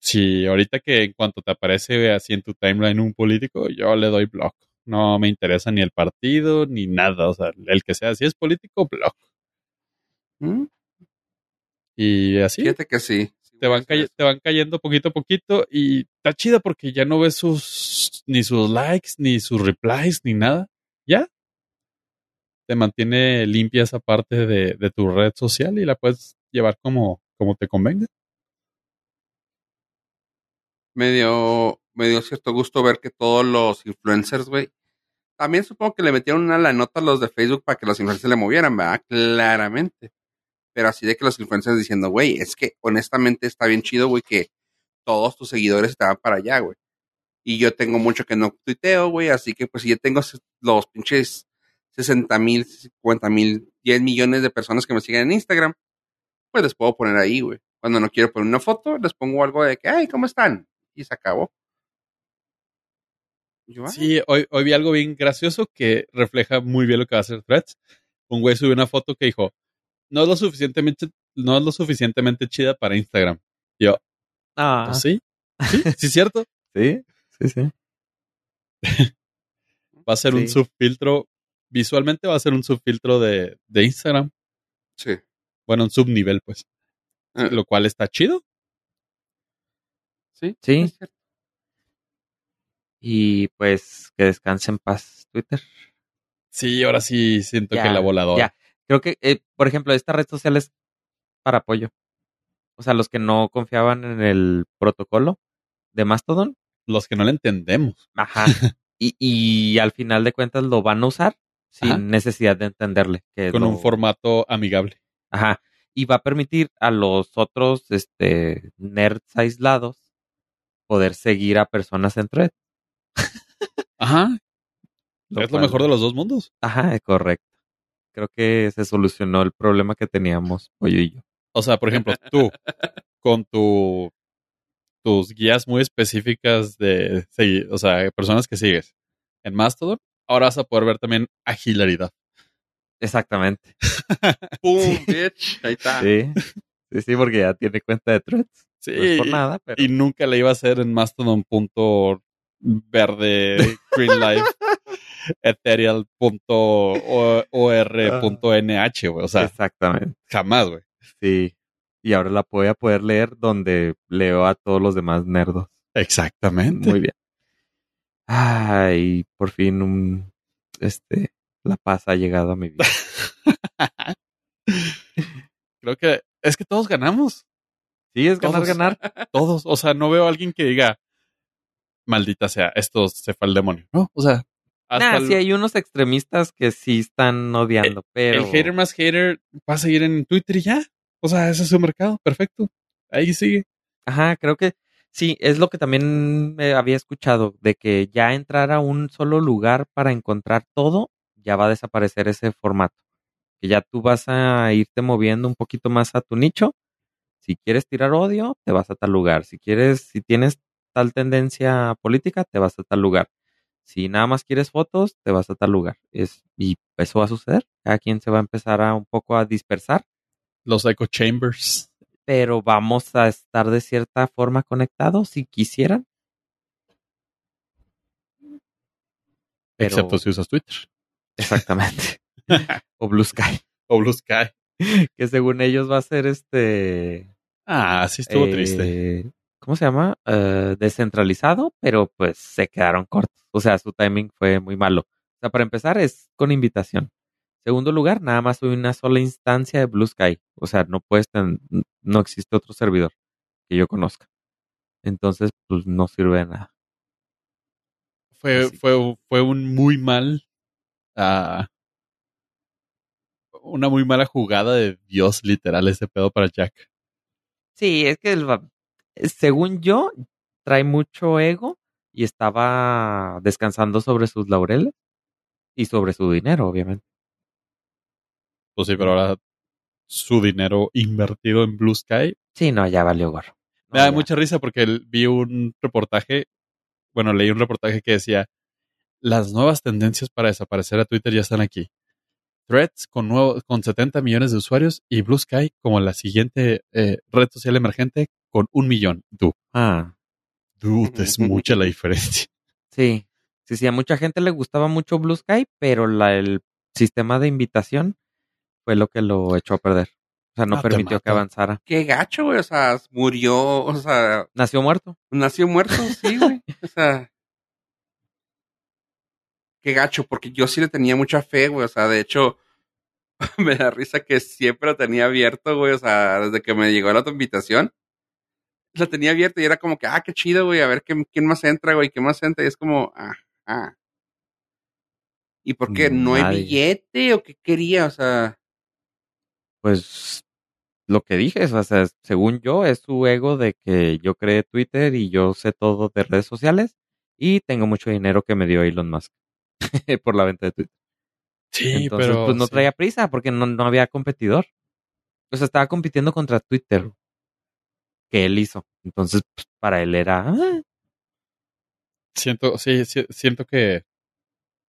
si ahorita que en cuanto te aparece así en tu timeline un político, yo le doy block. No me interesa ni el partido ni nada. O sea, el que sea, si es político, block. ¿Mm? Y así Fíjate que sí. Sí, te van, te van cayendo poquito a poquito y está chida porque ya no ves sus ni sus likes, ni sus replies, ni nada. Ya. Te mantiene limpia esa parte de, de tu red social y la puedes llevar como, como te convenga. me dio, me dio cierto gusto ver que todos los influencers, güey, también supongo que le metieron una la nota a los de Facebook para que los influencers le movieran, ¿verdad? Claramente. Pero así de que los influencers diciendo, güey, es que honestamente está bien chido, güey, que todos tus seguidores estaban para allá, güey. Y yo tengo mucho que no tuiteo, güey, así que pues si yo tengo los pinches 60 mil, 50 mil, 10 millones de personas que me siguen en Instagram, pues les puedo poner ahí, güey. Cuando no quiero poner una foto, les pongo algo de que, ay, ¿cómo están? Y se acabó. Yo, ah, Sí, hoy, hoy vi algo bien gracioso que refleja muy bien lo que va a hacer Threads. Un güey subió una foto que dijo, no es lo suficientemente, no es lo suficientemente chida para Instagram. Y yo, Ah, "Pues sí, sí, sí es cierto. sí, sí, sí. Va a ser un Sí. subfiltro, visualmente va a ser un subfiltro de, de Instagram. sí. Bueno, un subnivel, pues. Ah, Lo cual está chido. sí, Sí. Y pues que descanse en paz Twitter. Sí, ahora sí siento Ya, que la voladora. Ya. Creo que, eh, por ejemplo, esta red social es para apoyo. O sea, los que no confiaban en el protocolo de Mastodon, Los que no le entendemos. ajá. y, y al final de cuentas lo van a usar sin Ajá. necesidad de entenderle. Que Con lo- un formato amigable. Ajá. Y va a permitir a los otros este, nerds aislados poder seguir a personas en thread. Ajá. lo es lo mejor de los dos mundos. Ajá, correcto. Creo que se solucionó el problema que teníamos, Pollo y yo. O sea, por ejemplo, tú, con tu tus guías muy específicas de seguir, o sea, personas que sigues en Mastodon, ahora vas a poder ver también a Hilaridad. Exactamente. ¡Pum, Sí. bitch! Ahí está. Sí. Sí, sí, porque ya tiene cuenta de threads. Sí, No es por nada, pero. y nunca le iba a hacer en Mastodon punto verde green life ethereal punto o- or punto nh, güey. O sea, Exactamente. jamás, güey. Sí. Y ahora la voy a poder leer donde leo a todos los demás nerdos. Exactamente. Muy bien. Ay, por fin un este la paz ha llegado a mi vida. Creo que es que todos ganamos. Sí, es ganar, Todos. ganar. Todos. O sea, no veo a alguien que diga, maldita sea, esto se fue al demonio. No, o sea, hasta Nah, el, sí hay unos extremistas que sí están odiando, pero el hater más hater va a seguir en Twitter y ya. O sea, ese es su mercado. Perfecto. Ahí sigue. Ajá, creo que sí, es lo que también me había escuchado, de que ya entrar a un solo lugar para encontrar todo, ya va a desaparecer ese formato. Que ya tú vas a irte moviendo un poquito más a tu nicho. Si quieres tirar odio, te vas a tal lugar. Si quieres, si tienes tal tendencia política, te vas a tal lugar. Si nada más quieres fotos, te vas a tal lugar. Es, y eso va a suceder. Cada quien se va a empezar a un poco a dispersar Los echo chambers. pero vamos a estar de cierta forma conectados si quisieran. Pero- Excepto si usas Twitter. Exactamente. o Blue Sky, O Blue Sky. que según ellos va a ser este. Ah, sí estuvo eh, triste. ¿Cómo se llama? Eh, descentralizado, pero pues se quedaron cortos. O sea, su timing fue muy malo. O sea, para empezar es con invitación. Segundo lugar, nada más hay una sola instancia de Blue Sky. O sea, no puedes ten- no existe otro servidor que yo conozca. Entonces, pues no sirve de nada. Fue, fue, fue un muy mal. ah, una muy mala jugada de Dios, literal, ese pedo para Jack. Sí, es que el según yo, trae mucho ego y estaba descansando sobre sus laureles y sobre su dinero, obviamente. Pues sí, pero ahora su dinero invertido en Blue Sky. Sí, no, ya valió gorro. No, Me da ya. mucha risa porque vi un reportaje, bueno, leí un reportaje que decía, las nuevas tendencias para desaparecer a Twitter ya están aquí. Threads con, nuevo, con 70 millones de usuarios y Blue Sky como la siguiente eh, red social emergente con un millón. Tú, Ah, dude, es mucha la diferencia. sí. Sí, sí, a mucha gente le gustaba mucho Blue Sky, pero la, el sistema de invitación fue lo que lo echó a perder. O sea, no Ah, permitió que avanzara. Qué gacho, güey. O sea, murió, o sea, Nació muerto. nació muerto, sí, güey. O sea, qué gacho, porque yo sí le tenía mucha fe, güey. O sea, de hecho, me da risa que siempre lo tenía abierto, güey. O sea, desde que me llegó la otra invitación, lo tenía abierto y era como que, ah, qué chido, güey. A ver qué, quién más entra, güey. ¿Quién más entra? Y es como, ah, ah. ¿Y por qué? ¿No hay billete o qué quería? O sea, Pues lo que dije, o sea, según yo, es su ego de que yo creé Twitter y yo sé todo de redes sociales y tengo mucho dinero que me dio Elon Musk por la venta de Twitter. Sí, Entonces, pero. pues no sí. traía prisa porque no, no había competidor. O sea, estaba compitiendo contra Twitter que él hizo. Entonces, pues, para él era, ah, Siento, sí, sí, siento que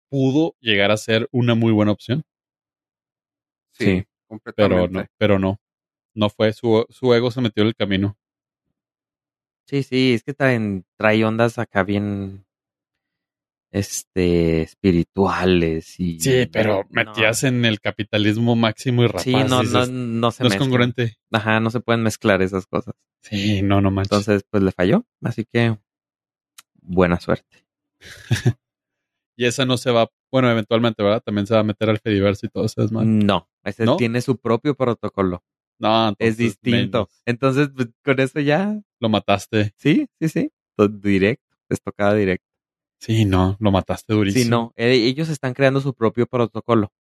pudo llegar a ser una muy buena opción, sí, Sí. completamente. pero no, pero no. No fue, su, su ego se metió en el camino. sí, sí, es que traen, trae ondas acá bien, este, espirituales y... Sí, pero no. metías en el capitalismo máximo y rapaz. Sí, no, no, dices, no se no es congruente. Ajá, no se pueden mezclar esas cosas. Sí, no, no manches. Entonces, pues le falló. Así que, buena suerte. y esa no se va, bueno, eventualmente, ¿verdad? También se va a meter al Fediverse y todo eso es más. No, ese ¿No? tiene su propio protocolo. No, entonces, es distinto. menos. Entonces, pues, con eso ya, Lo mataste. sí, sí, sí. To- Directo, es tocada directo. Sí, no, lo mataste durísimo. Sí, no, eh, ellos están creando su propio protocolo,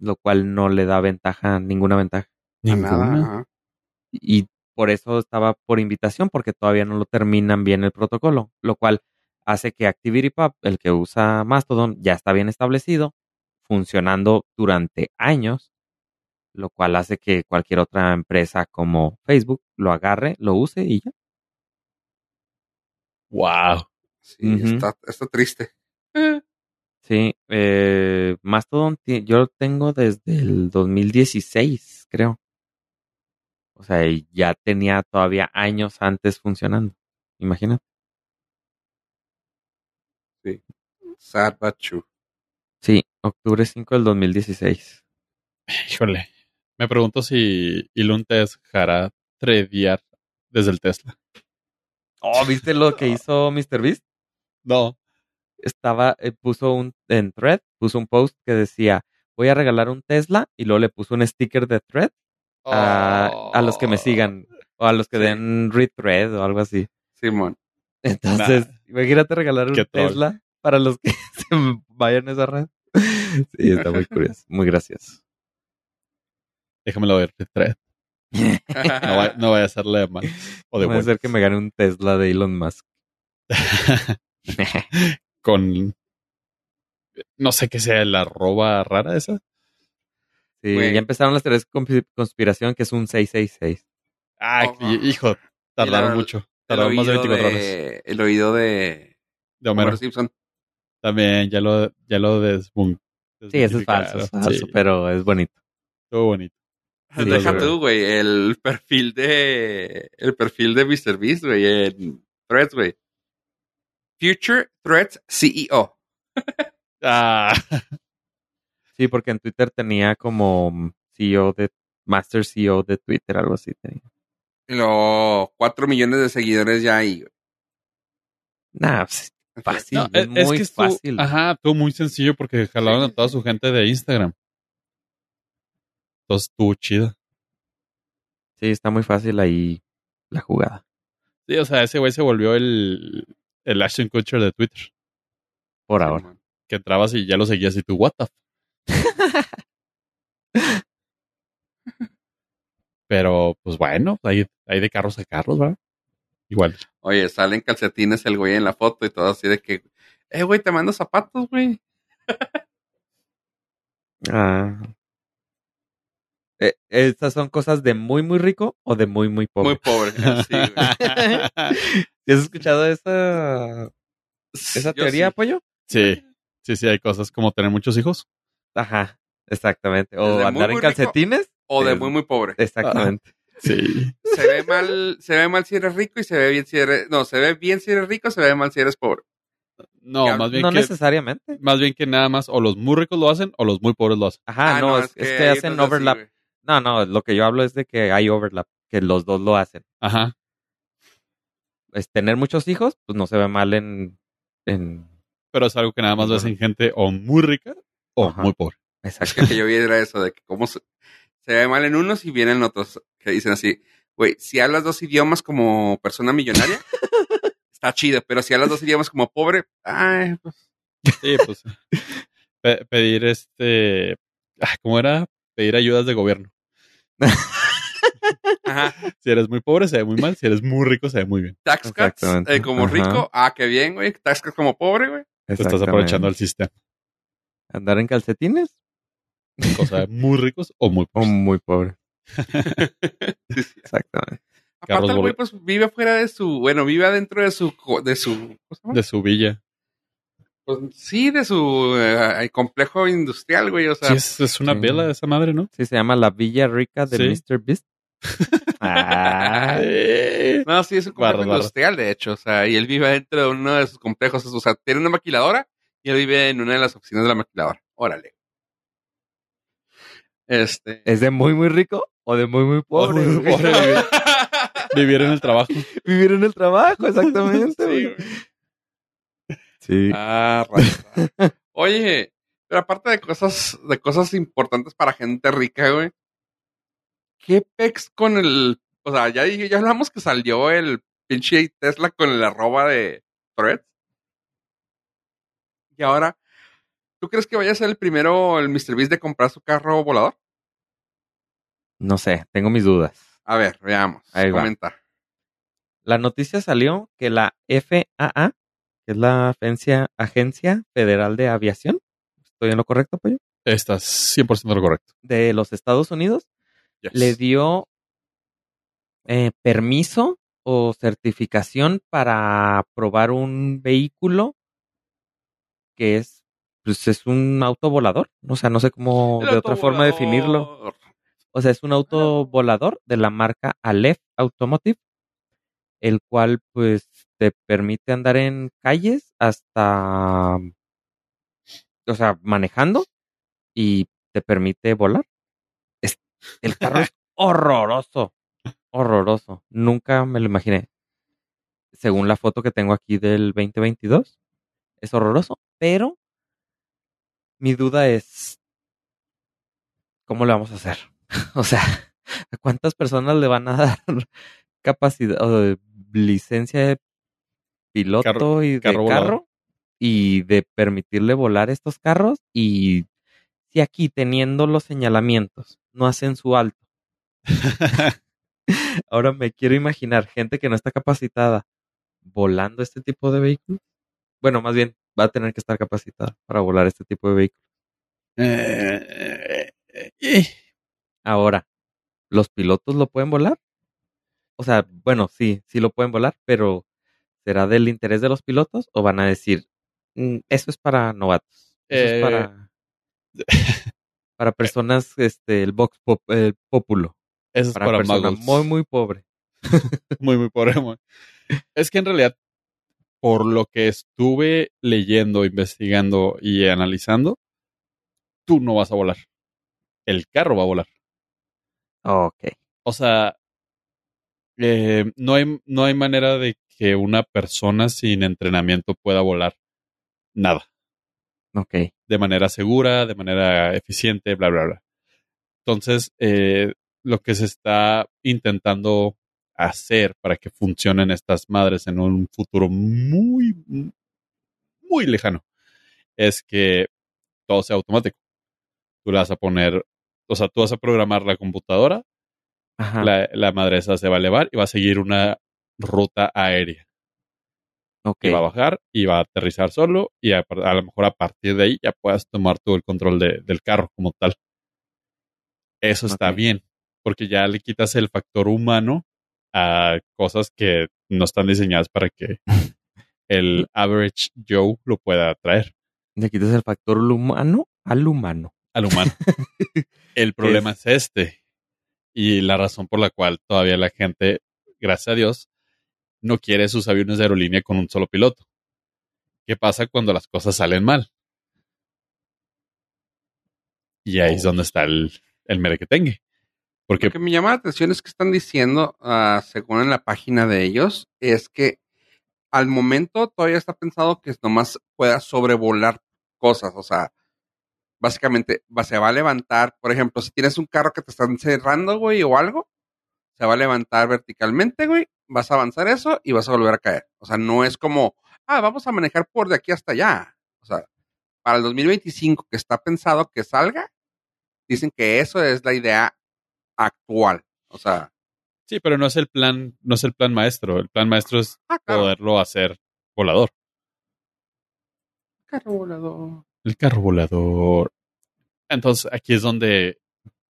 lo cual no le da ventaja, ninguna ventaja. A Ninguna. Y por eso estaba por invitación, porque todavía no lo terminan bien el protocolo, lo cual hace que ActivityPub, el que usa Mastodon, ya está bien establecido, funcionando durante años, lo cual hace que cualquier otra empresa como Facebook lo agarre, lo use y ya. Wow. Sí, está, está triste. Sí, eh, Mastodon yo lo tengo desde el 2016, creo. O sea, ya tenía todavía años antes funcionando. Imagínate. Sad but true. Sí, octubre 5 del 2016. Híjole. Me pregunto si Elon te dejará tradear desde el Tesla. Oh, ¿viste lo que hizo MrBeast? No. Estaba, eh, puso un, en thread, puso un post que decía, voy a regalar un Tesla y luego le puso un sticker de thread a, a los que me sigan o a los que Sí. den retweet o algo así. Simón. Entonces, imagínate regalar un Qué. Tesla para los que se vayan a esa red. Sí, está muy curioso, muy gracioso. Déjamelo ver de thread. No, vaya, no vaya a hacerle de mal. O de Puede ser que me gane un Tesla de Elon Musk. Con. No sé qué sea la arroba rara esa. Sí, ya empezaron las teorías de conspi- conspiración que es un 666. Ah, Ojo. hijo. Tardaron la- mucho. Tardaron más de oído 24 horas. El oído de De Homero. Homero Simpson. También, ya lo, ya lo desbun. Sí, eso es falso, es falso, Sí, pero es bonito. estuvo bonito. Sí, Deja tú, güey, el perfil de el perfil de MrBeast, güey, en Threads, güey. Future Threads E CEO. Ah, Sí, porque en Twitter tenía como CEO de Master CEO de Twitter, algo así. tenía. Luego, cuatro millones de seguidores ya ahí. Nah, pues, fácil, no, es, muy que estuvo, fácil. ajá, estuvo muy sencillo porque jalaron Sí, a toda su gente de Instagram. Entonces estuvo chido. Sí, está muy fácil ahí la jugada. Sí, o sea, ese güey se volvió el, el Ashton Kutcher de Twitter. Por Sí, ahora. man. Que entrabas y ya lo seguías y tú, what the? Pero, pues bueno, hay, hay de carros a carros, ¿verdad? Igual. Oye, salen calcetines el güey en la foto y todo así de que, eh, güey, te mando zapatos, güey. Ah. Eh, ¿Estas son cosas de muy, muy rico o de muy, muy pobre? Muy pobre. Sí, güey. ¿Sí ¿Has escuchado esa, esa Yo teoría, sí. Pollo? sí, sí, sí, hay cosas como tener muchos hijos. Ajá, exactamente. O muy, andar muy en rico. calcetines. O de Es- muy, muy pobre. Exactamente. Sí. Se ve mal, se ve mal si eres rico y se ve bien si eres, no, se ve bien si eres rico, se ve mal si eres pobre. No, Ya, más bien No que necesariamente. más bien que nada más o los muy ricos lo hacen o los muy pobres lo hacen. Ajá, Ah, no, es, es que hacen no es así, overlap. No, no, lo que yo hablo es de que hay overlap, que los dos lo hacen. Ajá. Es tener muchos hijos, pues no se ve mal en... en... Pero es algo que nada más ves en gente o muy rica o Ajá. muy pobre. Exacto. Lo que yo vi era eso, de que cómo se, se ve mal en unos y bien en otros. Que dicen así, güey, si hablas dos idiomas como persona millonaria, está chido, pero si hablas dos idiomas como pobre, ay, pues, Sí, pues. pe- pedir este. ¿Cómo era? Pedir ayudas de gobierno. ajá, Si eres muy pobre, se ve muy mal. Si eres muy rico, se ve muy bien. tax cuts, eh, como Ajá. rico, ah, qué bien, güey, tax cuts como pobre, güey. Te estás aprovechando el sistema. ¿Andar en calcetines? Cosa de muy ricos o muy O pobres. muy pobre. Sí, sí. Exactamente. Aparte el güey pues vive fuera de su, bueno, vive adentro de su, co- de su, ¿cómo se llama? De su villa. Pues, sí, de su eh, complejo industrial, güey, o sea, Sí, es, es una sí. vela esa madre, ¿no? Sí, se llama La Villa Rica de Sí. Mr. Beast. Ah, Eh, no, sí, es un complejo industrial, de hecho, o sea, y él vive dentro de uno de sus complejos, o sea, tiene una maquiladora y él vive en una de las oficinas de la maquiladora. Órale. Este. ¿Es de muy, muy rico o de muy, muy pobre? muy güey? pobre vivir, vivir en el trabajo. Vivir en el trabajo, exactamente. Sí, güey. Sí. Ah, raza. Oye, pero aparte de cosas, de cosas importantes para gente rica, güey. ¿Qué pex con el, o sea, ya ya hablamos que salió el pinche Tesla con el arroba de Threads. Y ahora, ¿tú crees que vaya a ser el primero, el Mr. Beast, de comprar su carro volador? No sé, tengo mis dudas. A ver, veamos. Ahí va. Comenta. La noticia salió que la FAA, que es la Agencia, Agencia Federal de Aviación, ¿estoy en lo correcto, Pollo? Estás 100% lo correcto. De los Estados Unidos, Yes. le dio eh, permiso o certificación para probar un vehículo que es, pues es un auto volador. O sea, no sé cómo El de otra forma definirlo. O sea, es un auto volador de la marca Aleph Automotive, el cual pues te permite andar en calles hasta, o sea, manejando y te permite volar. Es- el carro es horroroso, horroroso. Nunca me lo imaginé. Según la foto que tengo aquí del 2022, es horroroso, pero mi duda es, ¿cómo le vamos a hacer? O sea, ¿a cuántas personas le van a dar capacidad o licencia de piloto Carro- y de carro y de permitirle volar estos carros? Y si aquí teniendo los señalamientos no hacen su alto, ahora me quiero imaginar gente que no está capacitada volando este tipo de vehículos. Bueno, más bien va a tener que estar capacitada para volar este tipo de vehículos. Eh, eh, eh. Ahora, ¿los pilotos lo pueden volar? O sea, bueno, sí, sí lo pueden volar, pero ¿será del interés de los pilotos o van a decir, "Mm, eso es para novatos? Eso Eh. es para, para personas, este, el Vox pop, el Populo, Eso es para, para, personas muy, muy pobre. muy, muy pobre. muy. Es que en realidad, por lo que estuve leyendo, investigando y analizando, tú no vas a volar. El carro va a volar. Ok. O sea, eh, no, hay, no hay manera de que una persona sin entrenamiento pueda volar nada. Ok. de manera segura, de manera eficiente, bla, bla, bla. Entonces, eh, lo que se está intentando hacer para que funcionen estas madres en un futuro muy, muy lejano es que todo sea automático. Tú le vas a poner, o sea, tú vas a programar la computadora, la, la madre esa se va a elevar y va a seguir una ruta aérea. ok. Y va a bajar y va a aterrizar solo y a, a lo mejor a partir de ahí ya puedas tomar todo el control de- del carro como tal. Eso está bien, porque ya le quitas el factor humano a cosas que no están diseñadas para que el average Joe lo pueda traer Le quitas el factor humano al humano. al humano. el problema es este. Y la razón por la cual todavía la gente, gracias a Dios, no quiere sus aviones de aerolínea con un solo piloto. ¿Qué pasa cuando las cosas salen mal? Y ahí es donde está el, el merequetengue. Porque Lo que me llama la atención es que están diciendo, ah, según en la página de ellos, es que al momento todavía está pensado que nomás pueda sobrevolar cosas. O sea, básicamente va- se va a levantar, por ejemplo, si tienes un carro que te están cerrando, güey, o algo, se va a levantar verticalmente, güey, vas a avanzar eso y vas a volver a caer. O sea, no es como, ah, vamos a manejar por de aquí hasta allá. O sea, para el 2025 que está pensado que salga, dicen que eso es la idea actual. O sea, sí, pero no es el plan, no es el plan maestro. El plan maestro es ah, claro, poderlo hacer volador. carro volador. El carro volador. Entonces, aquí es donde,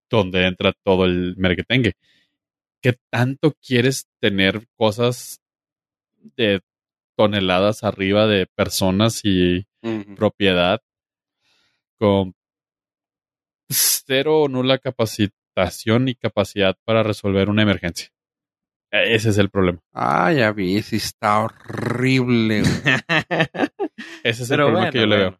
donde entra todo el merquetengue. ¿Qué tanto quieres tener cosas de toneladas arriba de personas y propiedad con cero o nula capacitación y capacidad para resolver una emergencia? E- Ese es el problema. Ah, ya vi, sí está horrible. güey. Ese es el problema bueno, que yo le veo.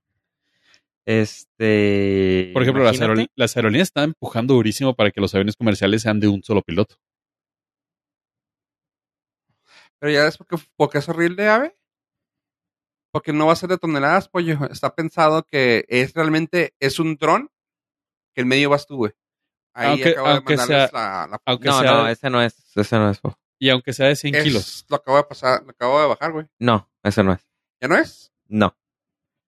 Este. Por ejemplo, las, las aerolíneas están empujando durísimo para que los aviones comerciales sean de un solo piloto. Pero ya ves por qué, por qué es horrible, ave. Porque no va a ser de toneladas, pollo. Está pensado que es realmente, es un dron que en medio vas tú, güey. Ahí Aunque- acabo de aunque mandarles sea- la, la- Aunque No, sea, no, ese no es. Ese no es. po. y aunque sea de 100 es- kilos. Lo acabo de pasar, lo acabo de bajar, güey. No, ese no es. ¿Ya no es? No.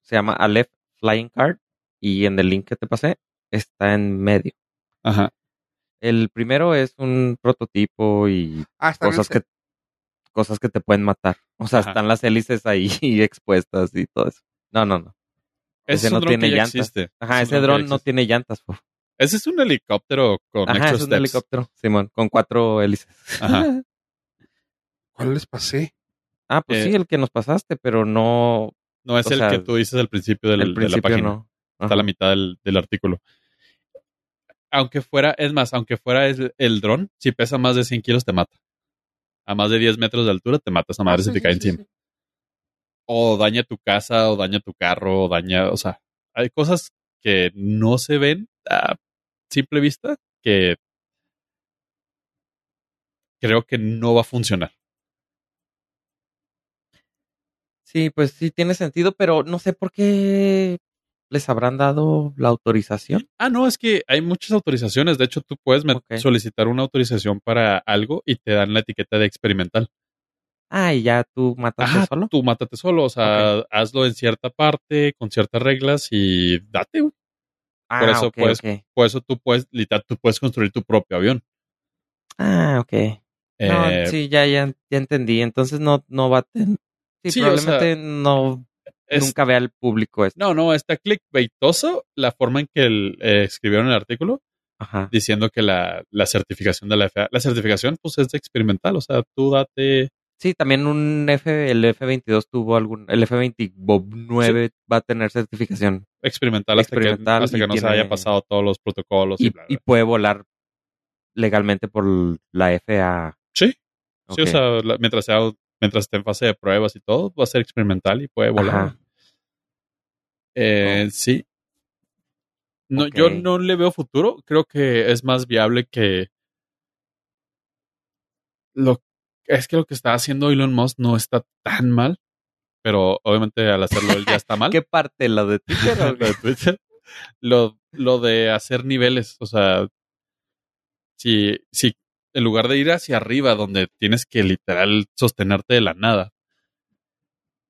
Se llama Aleph Flying Card y en el link que te pasé está en medio. Ajá. El primero es un prototipo y Ah, está cosas bien. que cosas que te pueden matar. O sea, Ajá. están las hélices ahí expuestas y todo eso. No, no, no. Ese Ese no dron tiene que ya llantas. existe. Ajá, Es ese dron no tiene llantas. po. Ese es un helicóptero con Ajá, extra es un steps. helicóptero, Simón, con cuatro hélices. Ajá. ¿Cuál les pasé? ah, pues Eh, sí, el que nos pasaste, pero no No es el sea, que tú dices al principio del- el de la página. no. Está a la mitad del, del artículo. Aunque fuera, es más, aunque fuera el, el dron, si pesa más de 100 kilos te mata. A más de 10 metros de altura te mata esa madre Ah, se sí, te cae encima. O daña tu casa, o daña tu carro, o daña, o sea, hay cosas que no se ven a simple vista que creo que no va a funcionar. Sí, pues sí tiene sentido, pero no sé por qué les habrán dado la autorización. Ah, no, es que hay muchas autorizaciones. De hecho, tú puedes solicitar una autorización para algo y te dan la etiqueta de experimental. Ah, y ya tú mataste Ajá, solo. tú mátate solo. O sea, hazlo en cierta parte, con ciertas reglas y date. Ah, por eso, ok, pues, ok. Por eso tú puedes, literal, tú puedes construir tu propio avión. Ah, ok. No, Eh, sí, ya, ya, ya entendí. Entonces no, no va a ten- Sí, Sí, o sea, probablemente no es- nunca vea al público esto. No, no, está clickbaitoso la forma en que el- eh, escribieron el artículo Ajá. diciendo que la, la certificación de la FAA, la certificación pues es experimental, o sea, tú date, Sí, también un F, el F22 tuvo algún, el F29 va a tener certificación experimental hasta Experimental que, hasta que no se haya pasado todos los protocolos y, y, bla, bla. y puede volar legalmente por la FAA. Sí, sí, o sea, la- mientras sea mientras esté en fase de pruebas y todo, va a ser experimental y puede volar. Eh, Oh. Sí. No, yo no le veo futuro. Creo que es más viable que lo es que lo que está haciendo Elon Musk no está tan mal, pero obviamente al hacerlo él ya está mal. ¿Qué parte? ¿La de Twitter? o lo de Twitter. Lo, lo de hacer niveles, o sea, si, si en lugar de ir hacia arriba, donde tienes que literal sostenerte de la nada,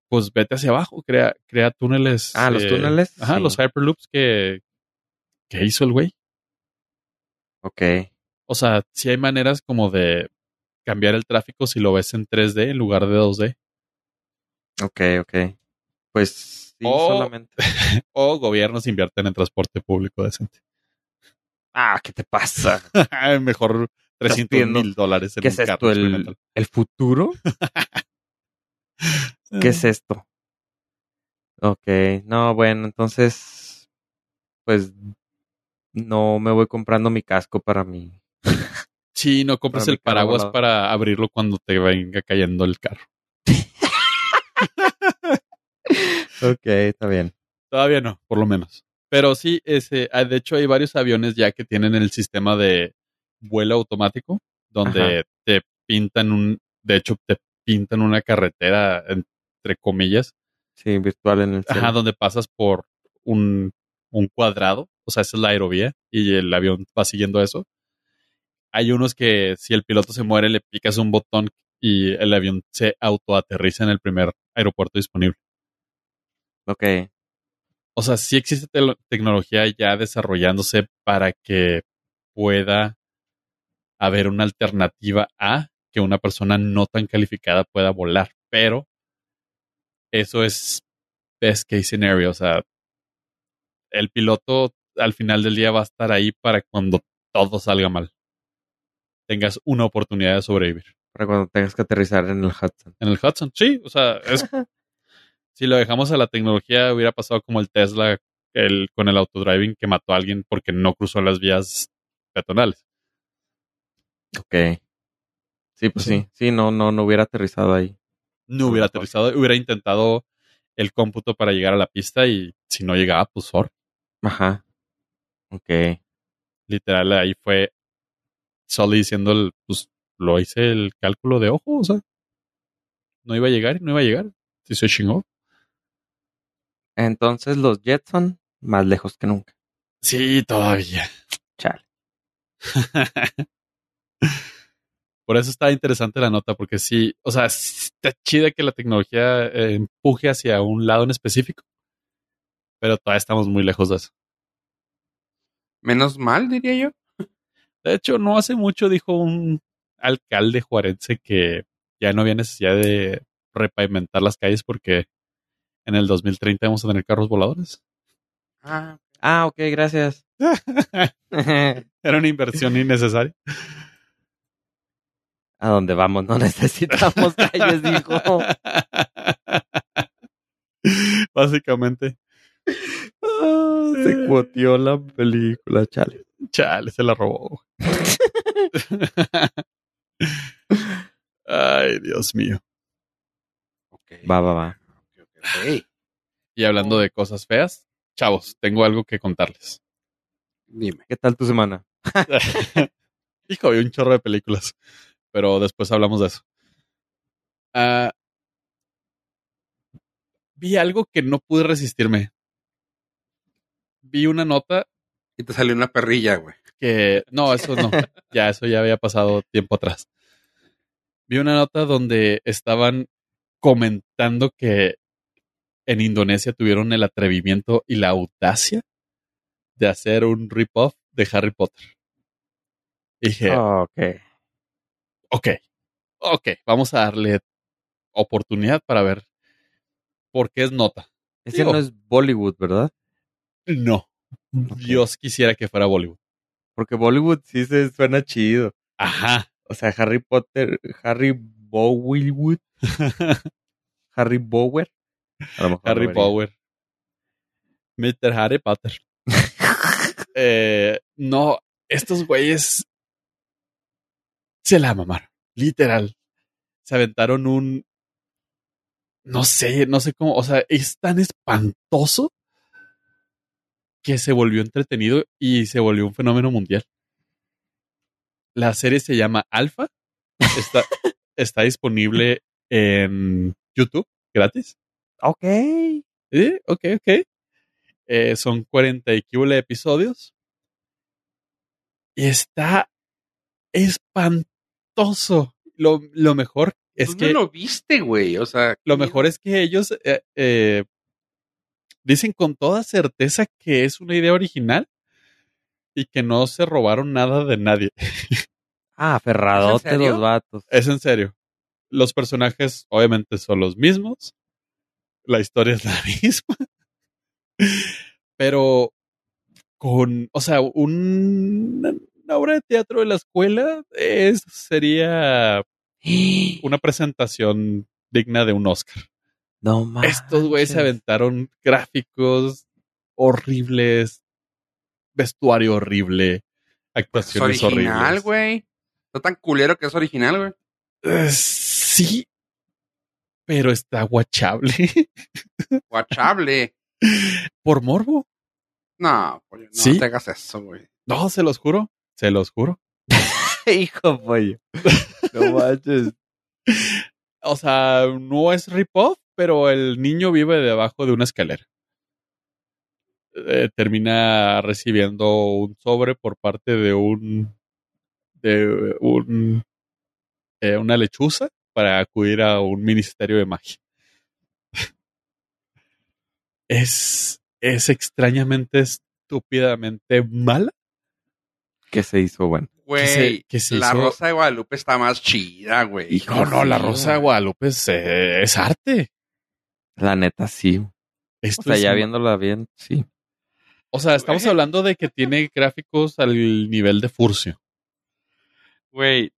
pues vete hacia abajo, crea, crea túneles. Ah, los eh, túneles, Ajá, sí. los hyperloops que, que hizo el güey. ok. O sea, si hay maneras como de cambiar el tráfico si lo ves en 3D en lugar de 2D. Ok, ok. Pues sí, O- solamente. O gobiernos invierten en transporte público decente. Ah, ¿qué te pasa? Mejor 300 pidiendo- mil dólares en ¿Qué es esto? ¿El. ¿El futuro? ¿Qué es esto? Ok, no, bueno, entonces, pues no me voy comprando mi casco para mi, Sí, no compres mi el paraguas volado. para abrirlo cuando te venga cayendo el carro. Ok, está bien. Todavía no, por lo menos. Pero sí, ese, ah, de hecho hay varios aviones ya que tienen el sistema de vuelo automático, donde te pintan un, de hecho te pintan una carretera, entre comillas, Sí, virtual en el cielo. ajá, donde pasas por un, un cuadrado, o sea, esa es la aerovía y el avión va siguiendo eso. Hay unos que si el piloto se muere le picas un botón y el avión se autoaterriza en el primer aeropuerto disponible. Ok. O sea, sí existe tecnología ya desarrollándose para que pueda haber una alternativa a que una persona no tan calificada pueda volar, pero eso es best case scenario, o sea, el piloto al final del día va a estar ahí para cuando todo salga mal. Tengas una oportunidad de sobrevivir. Para cuando tengas que aterrizar en el Hudson. En el Hudson, sí, o sea, es, si lo dejamos a la tecnología, hubiera pasado como el Tesla el, con el autodriving que mató a alguien porque no cruzó las vías peatonales. Ok. Sí, pues Sí. sí. Sí, no, no, no hubiera aterrizado ahí. No hubiera aterrizado, hubiera intentado el cómputo para llegar a la pista y si no llegaba, pues sorry. Ajá. Ok. Literal, ahí fue Sully diciendo, el, pues lo hice el cálculo de ojo, o sea, no iba a llegar, no iba a llegar. Si se chingó. Entonces los Jetson más lejos que nunca. Sí, todavía. Chale. Por eso está interesante la nota, porque sí, o sea, está chida que la tecnología eh, empuje hacia un lado en específico, pero todavía estamos muy lejos de eso. Menos mal, diría yo. De hecho, no hace mucho dijo un alcalde juarense que ya no había necesidad de repavimentar las calles porque en el 2030 vamos a tener carros voladores. Ah, Ah, ok, gracias. Era una inversión innecesaria. A dónde vamos, no necesitamos calles, dijo. Básicamente, Ah, se cuoteó la película, chale. chale, se la robó. Ay, Dios mío. Va, va, va. Y hablando de cosas feas, chavos, tengo algo que contarles. Dime. ¿Qué tal tu semana? Hijo, vi un chorro de películas, pero después hablamos de eso. Ah, vi algo que no pude resistirme. Vi una nota Y te salió una perrilla, güey. que... No, eso no. Ya, eso ya había pasado tiempo atrás. Vi una nota donde estaban comentando que en Indonesia tuvieron el atrevimiento y la audacia de hacer un rip-off de Harry Potter. Y dije, Ah, ok. Ok, ok, vamos a darle oportunidad para ver por qué es nota. Ese Digo- no es Bollywood, ¿verdad? No, Dios quisiera que fuera Bollywood. Porque Bollywood sí se suena chido. Ajá. O sea, Harry Potter, Harry Bollywood, Harry Bower. A lo mejor Harry. Power. Mr. Harry Potter. Eh, no, estos güeyes se la mamaron. Literal. Se aventaron un. No sé, no sé cómo. O sea, es tan espantoso que se volvió entretenido y se volvió un fenómeno mundial. La serie se llama Alpha. Está, está disponible en YouTube, gratis. Ok. ¿Eh? Ok, ok. Eh, son 40 y episodios. Y está espantoso. Lo, lo mejor es ¿Dónde que lo viste, güey? O sea, lo mejor es que ellos eh, eh, dicen con toda certeza que es una idea original y que no se robaron nada de nadie. Ah, aferradote serio? los vatos. Es en serio. Los personajes obviamente son los mismos. La historia es la misma. Pero con, o sea, un- una obra de teatro de la escuela es, sería una presentación digna de un Oscar. No mames. Estos güeyes se aventaron gráficos horribles, vestuario horrible, Pues es actuaciones original, horribles. güey. Está tan culero que es original, güey. Eh, sí, pero está guachable. Guachable. Por morbo. No, pollo, no ¿Sí? te hagas eso, güey. No, se los juro. Se los juro. Hijo pollo. No manches. O sea, no es rip-off, pero el niño vive debajo de una escalera. Eh, termina recibiendo un sobre por parte de un de un eh, una lechuza para acudir a un ministerio de magia. es es extrañamente estúpidamente mala. Que se hizo bueno. Güey, se- que se la hizo- Rosa de Guadalupe está más chida, güey. Hijo, No, no, la Rosa de. Guadalupe es, eh, es arte. La neta, sí. O Esto sea, es ya un- viéndola bien, sí. O sea, estamos Güey. hablando de que tiene gráficos al nivel de Furcio. Güey,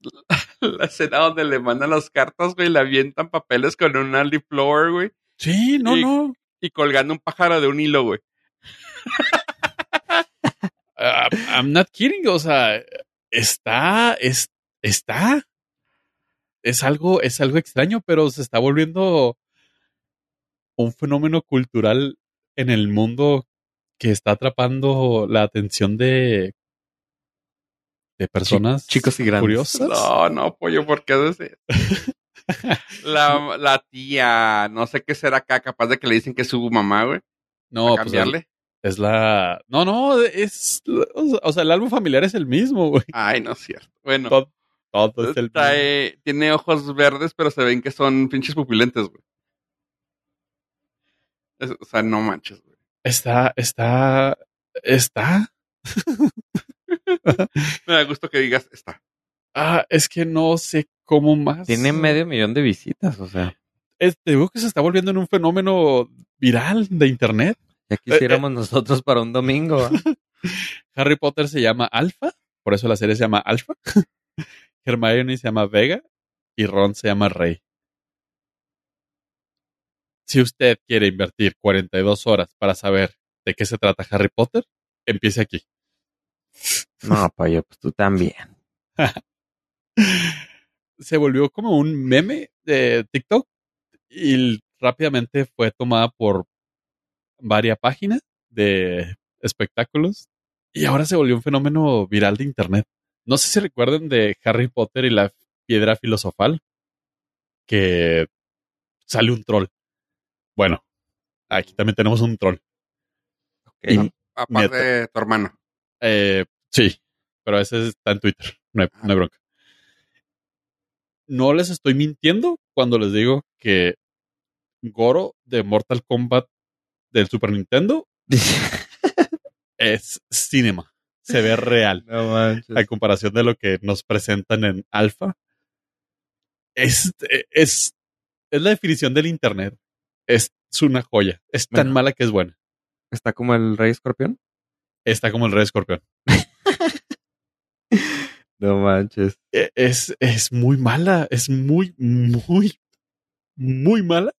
la escena donde le mandan las cartas, güey, le avientan papeles con un floor, güey, Sí, no, Y- no. y colgando un pájaro de un hilo, güey. I'm not kidding. O sea, está, es, está. Es algo, es algo extraño, pero se está volviendo un fenómeno cultural en el mundo que está atrapando la atención de, de personas chicos y grandes. curiosas. No, no, pollo, ¿por qué haces eso? La, la tía, no sé qué será acá, capaz de que le dicen que es su mamá, güey. No, para pues cambiarle. Es la. No, no, es. O sea, el álbum familiar es el mismo, güey. Ay, no es cierto. Bueno, Todo, todo es el mismo. trae, tiene ojos verdes, pero se ven que son pinches pupilentes, güey. Es- o sea, no manches, güey. Está, está, está. Me da gusto que digas, está. Ah, es que no sé cómo más. Tiene medio millón de visitas, o sea. Es- te digo que se está volviendo en un fenómeno viral de internet. Ya quisiéramos nosotros para un domingo. Harry Potter se llama Alpha, por eso la serie se llama Alpha. Hermione se llama Vega y Ron se llama Rey. Si usted quiere invertir 42 horas para saber de qué se trata Harry Potter, empiece aquí. No, pollo, pues tú también. se volvió como un meme de TikTok y rápidamente fue tomada por varias páginas de espectáculos y ahora se volvió un fenómeno viral de internet. No sé si recuerdan de Harry Potter y la piedra filosofal que sale un troll. Bueno, aquí también tenemos un troll. Y-. Aparte de tu hermano. Eh, sí, pero ese está en Twitter. No hay, no hay bronca. No les estoy mintiendo cuando les digo que Goro de Mortal Kombat del Super Nintendo es cinema. Se ve real. no manches. A comparación de lo que nos presentan en Alpha. Es, es, es la definición del Internet. Es una joya. Es tan Bueno. mala que es buena. Está como el Rey Escorpión. Está como el Rey Escorpión. No manches. E- es, es muy mala, es muy, muy, muy mala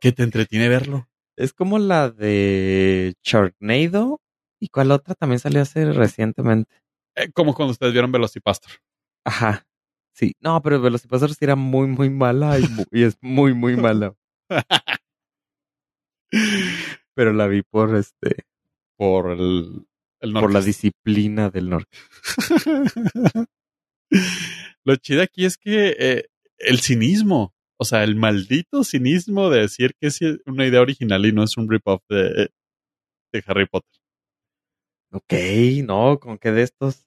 que te entretiene verlo. Es como la de Sharknado. ¿Y cuál otra también salió hace recientemente? Eh, como cuando ustedes vieron Velocipastor. Ajá. Sí. No, pero Velocipastor sí era muy, muy mala y, mu- y es muy, muy mala. Pero la vi por este, Por el, el por la disciplina del norte. Lo chido aquí es que eh, el cinismo, o sea, el maldito cinismo de decir que es una idea original y no es un rip-off de, de Harry Potter. Ok, no, con qué de estos.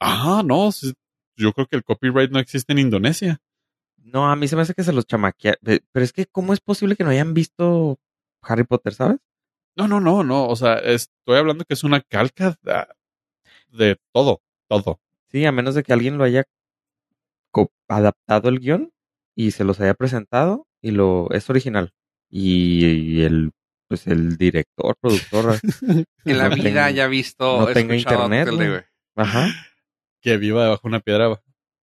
Ah, no, yo creo que el copyright no existe en Indonesia. No, a mí se me hace que se los chamaquea. Pe- Pero es que, ¿cómo es posible que no hayan visto Harry Potter, sabes? No, no, no, no, o sea, estoy hablando que es una calca de, de todo, todo. Sí, a menos de que alguien lo haya adaptado el guion y se los haya presentado y lo es original. Y, y el pues el director, productor, En la No vida tengo- ya he visto, no tengo internet, ajá, que viva debajo de una piedra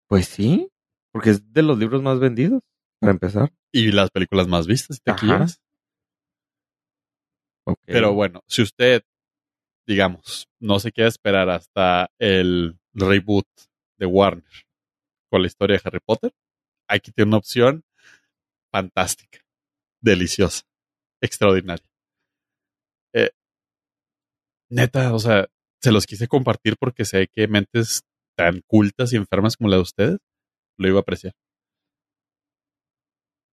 pues sí, porque es de los libros más vendidos, para empezar. y las películas más vistas, si te quieres. Pero bueno, si usted, digamos, no se quiere esperar hasta el reboot de Warner con la historia de Harry Potter, aquí tiene una opción fantástica, deliciosa, extraordinaria. Eh, neta, o sea, se los quise compartir porque sé que mentes tan cultas y enfermas como la de ustedes lo iba a apreciar.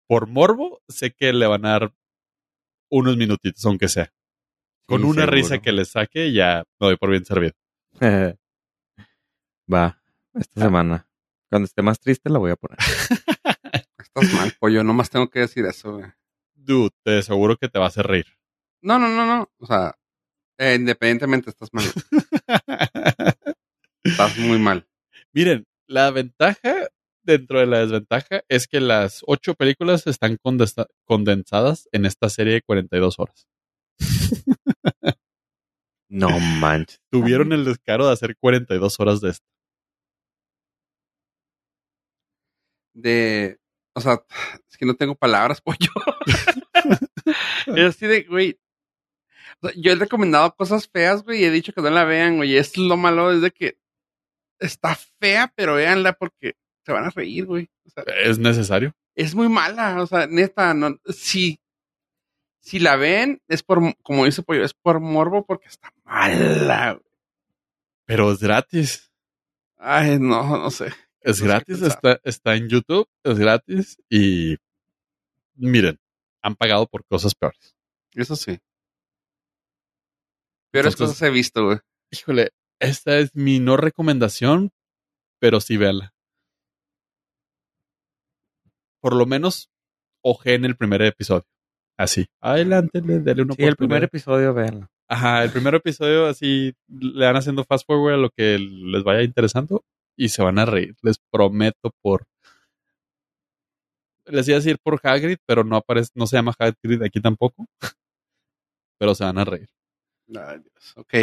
Por morbo, sé que le van a dar unos minutitos, aunque sea. Con Sí, una seguro. risa que le saque, ya me doy por bien servido. Va, esta semana. Cuando esté más triste la voy a poner. Estás mal, pollo. Nomás tengo que decir eso, güey. Dude, te aseguro que te va a hacer reír. No, no, no, no. O sea, eh, independientemente estás mal. Estás muy mal. Miren, la ventaja dentro de la desventaja es que las ocho películas están condensadas en esta serie de 42 horas. No manches. Tuvieron el descaro de hacer 42 horas de esto. De. O sea, es que no tengo palabras, pollo. es así de, güey. o sea, yo he recomendado cosas feas, güey, y he dicho que no la vean, güey. Es lo malo, es de que está fea, pero véanla porque se van a reír, güey. O sea, Es necesario. es muy mala, o sea, neta, no, si, si la ven, es por, como dice Pollo, es por morbo porque está mala. güey. Pero es gratis. Ay, no, no sé. Es No gratis, está, está en YouTube, es gratis y miren, han pagado por cosas peores. Eso sí. Peores Entonces- cosas he visto, güey. Híjole, esta es mi no recomendación, pero sí véala. Por lo menos, oje en el primer episodio. Así. Adelante, le- dele una Sí, el primer episodio, véanlo. Ajá, el primer episodio así le van haciendo fast forward a lo que les vaya interesando y se van a reír. Les prometo por. Les iba a decir por Hagrid, pero no aparece, no se llama Hagrid aquí tampoco. Pero se van a reír. Ay, Dios. Ok.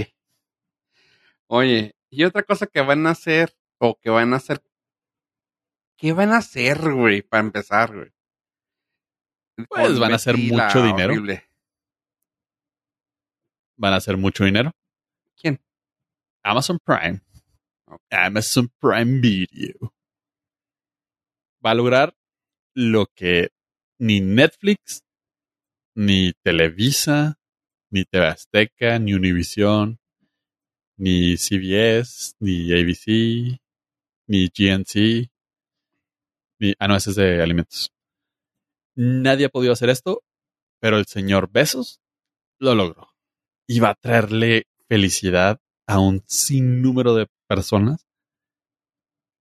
Oye, y otra cosa que van a hacer, o que van a hacer. ¿Qué van a hacer, güey? Para empezar, güey. Pues Con van a hacer mucho dinero. horrible. Van a hacer mucho dinero. ¿Quién? Amazon Prime. Amazon Prime Video. Va a lograr lo que ni Netflix, ni Televisa, ni TV Azteca, ni Univision, ni CBS, ni ABC, ni GNC, ni... Ah, de alimentos. Nadie ha podido hacer esto, pero el señor Besos lo logró. Y va a traerle felicidad a un sinnúmero de personas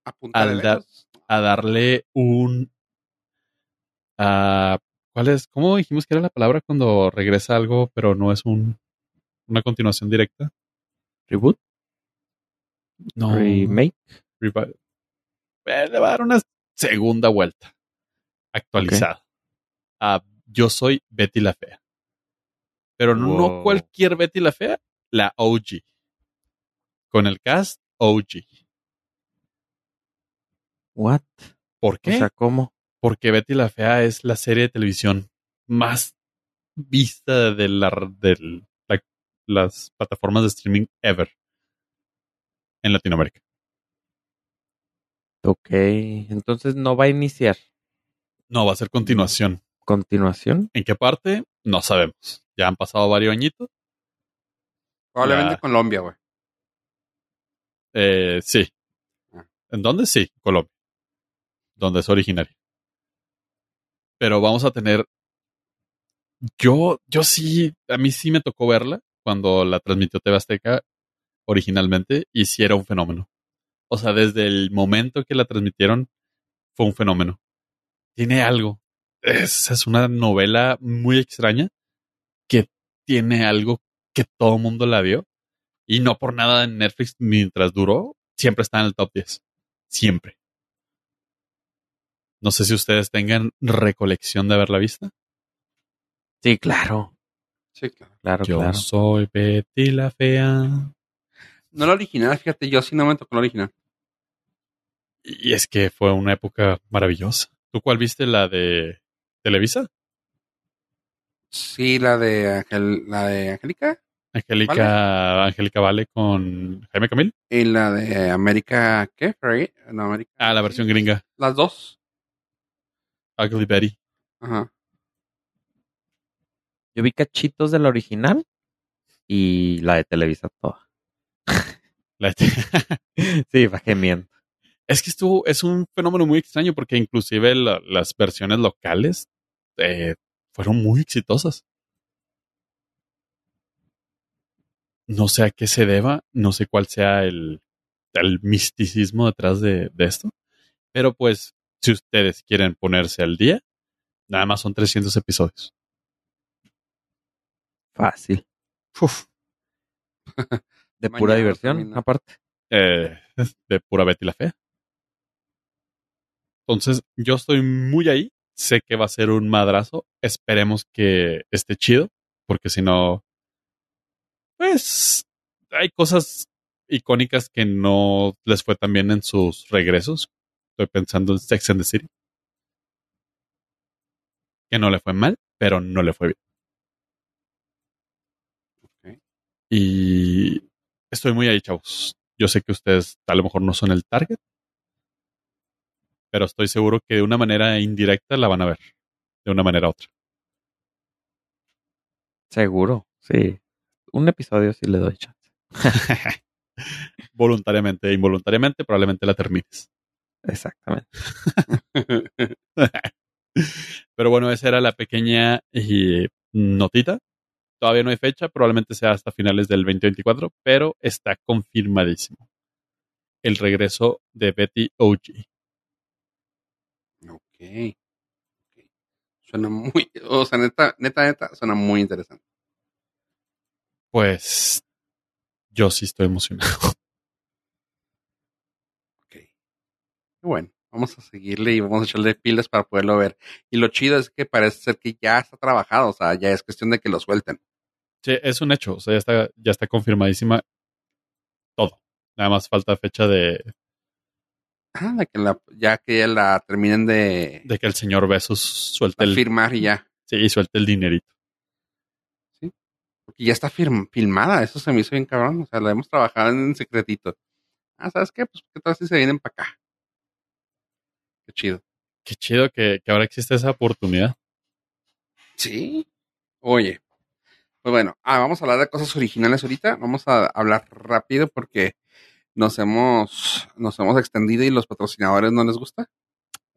A punta Al de dar- dedos. a darle un... ah, ¿Cuál es? ¿Cómo dijimos que era la palabra cuando regresa algo, pero no es un, una continuación directa? ¿Reboot? No. ¿Remake? revi- Eh, le va a dar una segunda vuelta actualizada. Yo soy Betty la Fea. Pero no cualquier Betty la Fea, la OG. Con el cast OG. ¿What? ¿Por O qué? sea, ¿cómo? Porque Betty la Fea es la serie de televisión más vista de, la, de la- las plataformas de streaming ever en Latinoamérica. Ok, entonces no va a iniciar. No, va a ser continuación. ¿Continuación? ¿En qué parte? No sabemos. Ya han pasado varios añitos. Probablemente Colombia, güey. Eh, sí. Ah. ¿En dónde? Sí, Colombia. Donde es originaria. Pero vamos a tener. Yo, yo sí, a mí sí me tocó verla cuando la transmitió TV Azteca originalmente y sí era un fenómeno. O sea, desde el momento que la transmitieron fue un fenómeno. Tiene algo. Es, es una novela muy extraña que tiene algo que todo el mundo la vio y no por nada en Netflix mientras duró, siempre está en el top 10. Siempre. No sé si ustedes tengan recolección de haberla vista. Sí, claro. Sí, claro. Claro, Yo claro. soy Betty la Fea. No la original, fíjate, yo sí no me tocó la original. Y es que fue una época maravillosa. ¿Tú cuál viste? ¿La de Televisa? Sí, la de Angel, la de Angélica. Angélica, Angélica Vale con Jaime Camil. Y la de América, ¿qué? Ferry? No, América. Ah, la versión gringa. Las dos. Ugly Betty. Ajá. Yo vi cachitos de la original y la de Televisa toda. La- Sí, va gemiendo. es que estuvo, es un fenómeno muy extraño porque inclusive la- las versiones locales eh, fueron muy exitosas. No sé a qué se deba, no sé cuál sea el, el misticismo detrás de, de esto, pero pues si ustedes quieren ponerse al día, nada más son 300 episodios. Fácil. Uf, De Mañana pura diversión, termina. aparte. eh, de pura Betty la Fea. Entonces, yo estoy muy ahí. Sé que va a ser un madrazo. Esperemos que esté chido, porque si no, pues hay cosas icónicas que no les fue tan bien en sus regresos. Estoy pensando en Sex and the City. Que no le fue mal, pero no le fue bien. Y estoy muy ahí, chavos. Yo sé que ustedes a lo mejor no son el target, pero estoy seguro que de una manera indirecta la van a ver, de una manera u otra. Seguro, sí. Un episodio sí le doy chance. Voluntariamente e involuntariamente, probablemente la termines. Exactamente. Pero bueno, esa era la pequeña eh, notita. Todavía no hay fecha, probablemente sea hasta finales del 2024, pero está confirmadísimo. El regreso de Betty OG. ok. Ok. Suena muy, o sea, neta, neta, neta, suena muy interesante. Pues yo sí estoy emocionado. Ok. Qué Bueno, vamos a seguirle y vamos a echarle pilas para poderlo ver. Y lo chido es que parece ser que ya está trabajado, o sea, ya es cuestión de que lo suelten. Sí, es un hecho, o sea, ya está, ya está confirmadísima todo. Nada más falta fecha de, Ah, de que la, ya que ya la terminen de, de que el señor Besos suelte el, firmar y ya. sí, suelte el dinerito. Porque ya está firm- filmada, eso se me hizo bien cabrón. O sea, la hemos trabajado en secretito. Ah, ¿sabes qué? Pues tal si se vienen para acá. Qué chido. Qué chido que, que ahora existe esa oportunidad. Sí. Oye. Pues bueno, ah, vamos a hablar de cosas originales ahorita. Vamos a hablar rápido porque nos hemos, nos hemos extendido y los patrocinadores no les gusta.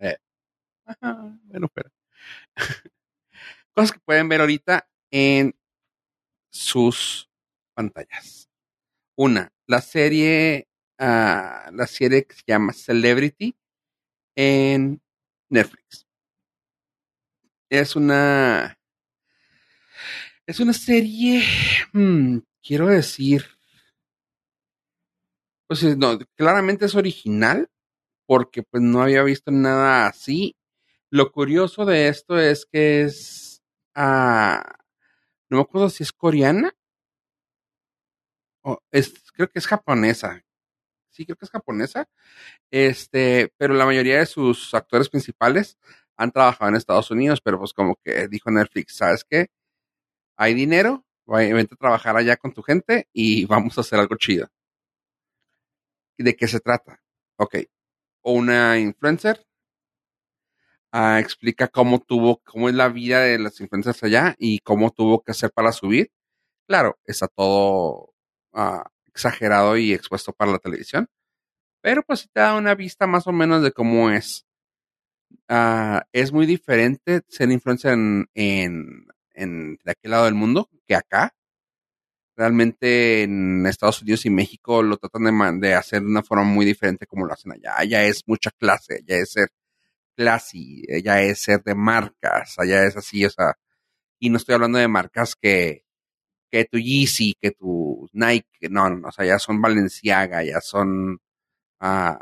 Eh. Ajá, bueno, pero. cosas que pueden ver ahorita en sus pantallas. Una, la serie, ah, la serie que se llama Celebrity en Netflix. Es una, es una serie, hmm, quiero decir, pues no, claramente es original porque pues no había visto nada así. Lo curioso de esto es que es, ah, no me acuerdo si es coreana o es, creo que es japonesa. Sí, creo que es japonesa. Este, pero la mayoría de sus actores principales han trabajado en Estados Unidos, pero pues como que dijo Netflix, ¿sabes qué? Hay dinero, vente a trabajar allá con tu gente y vamos a hacer algo chido. ¿Y ¿De qué se trata? Ok. Una influencer ah, explica cómo tuvo, cómo es la vida de las influencers allá y cómo tuvo que hacer para subir. Claro, está todo ah, exagerado y expuesto para la televisión, pero pues te da una vista más o menos de cómo es. Ah, es muy diferente ser influencer en, en, de aquel lado del mundo que acá. Realmente en Estados Unidos y México lo tratan de, de hacer de una forma muy diferente como lo hacen allá. Allá es mucha clase, allá es ser classy, allá es ser de marcas, allá es así, o sea, y no estoy hablando de marcas que, que tu Yeezy, que tu Nike, no, no, o sea, ya son Balenciaga, ya son ah,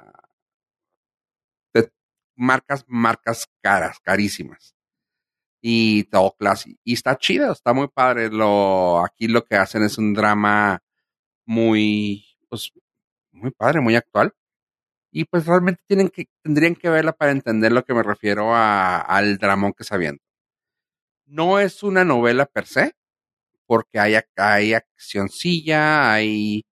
de marcas, marcas caras, carísimas. Y todo classy. Y está chido, está muy padre. Lo, aquí lo que hacen es un drama muy, pues, muy padre, muy actual. Y pues realmente tienen que, tendrían que verla para entender lo que me refiero a- al dramón que se. No es una novela per se, porque hay, hay accioncilla, hay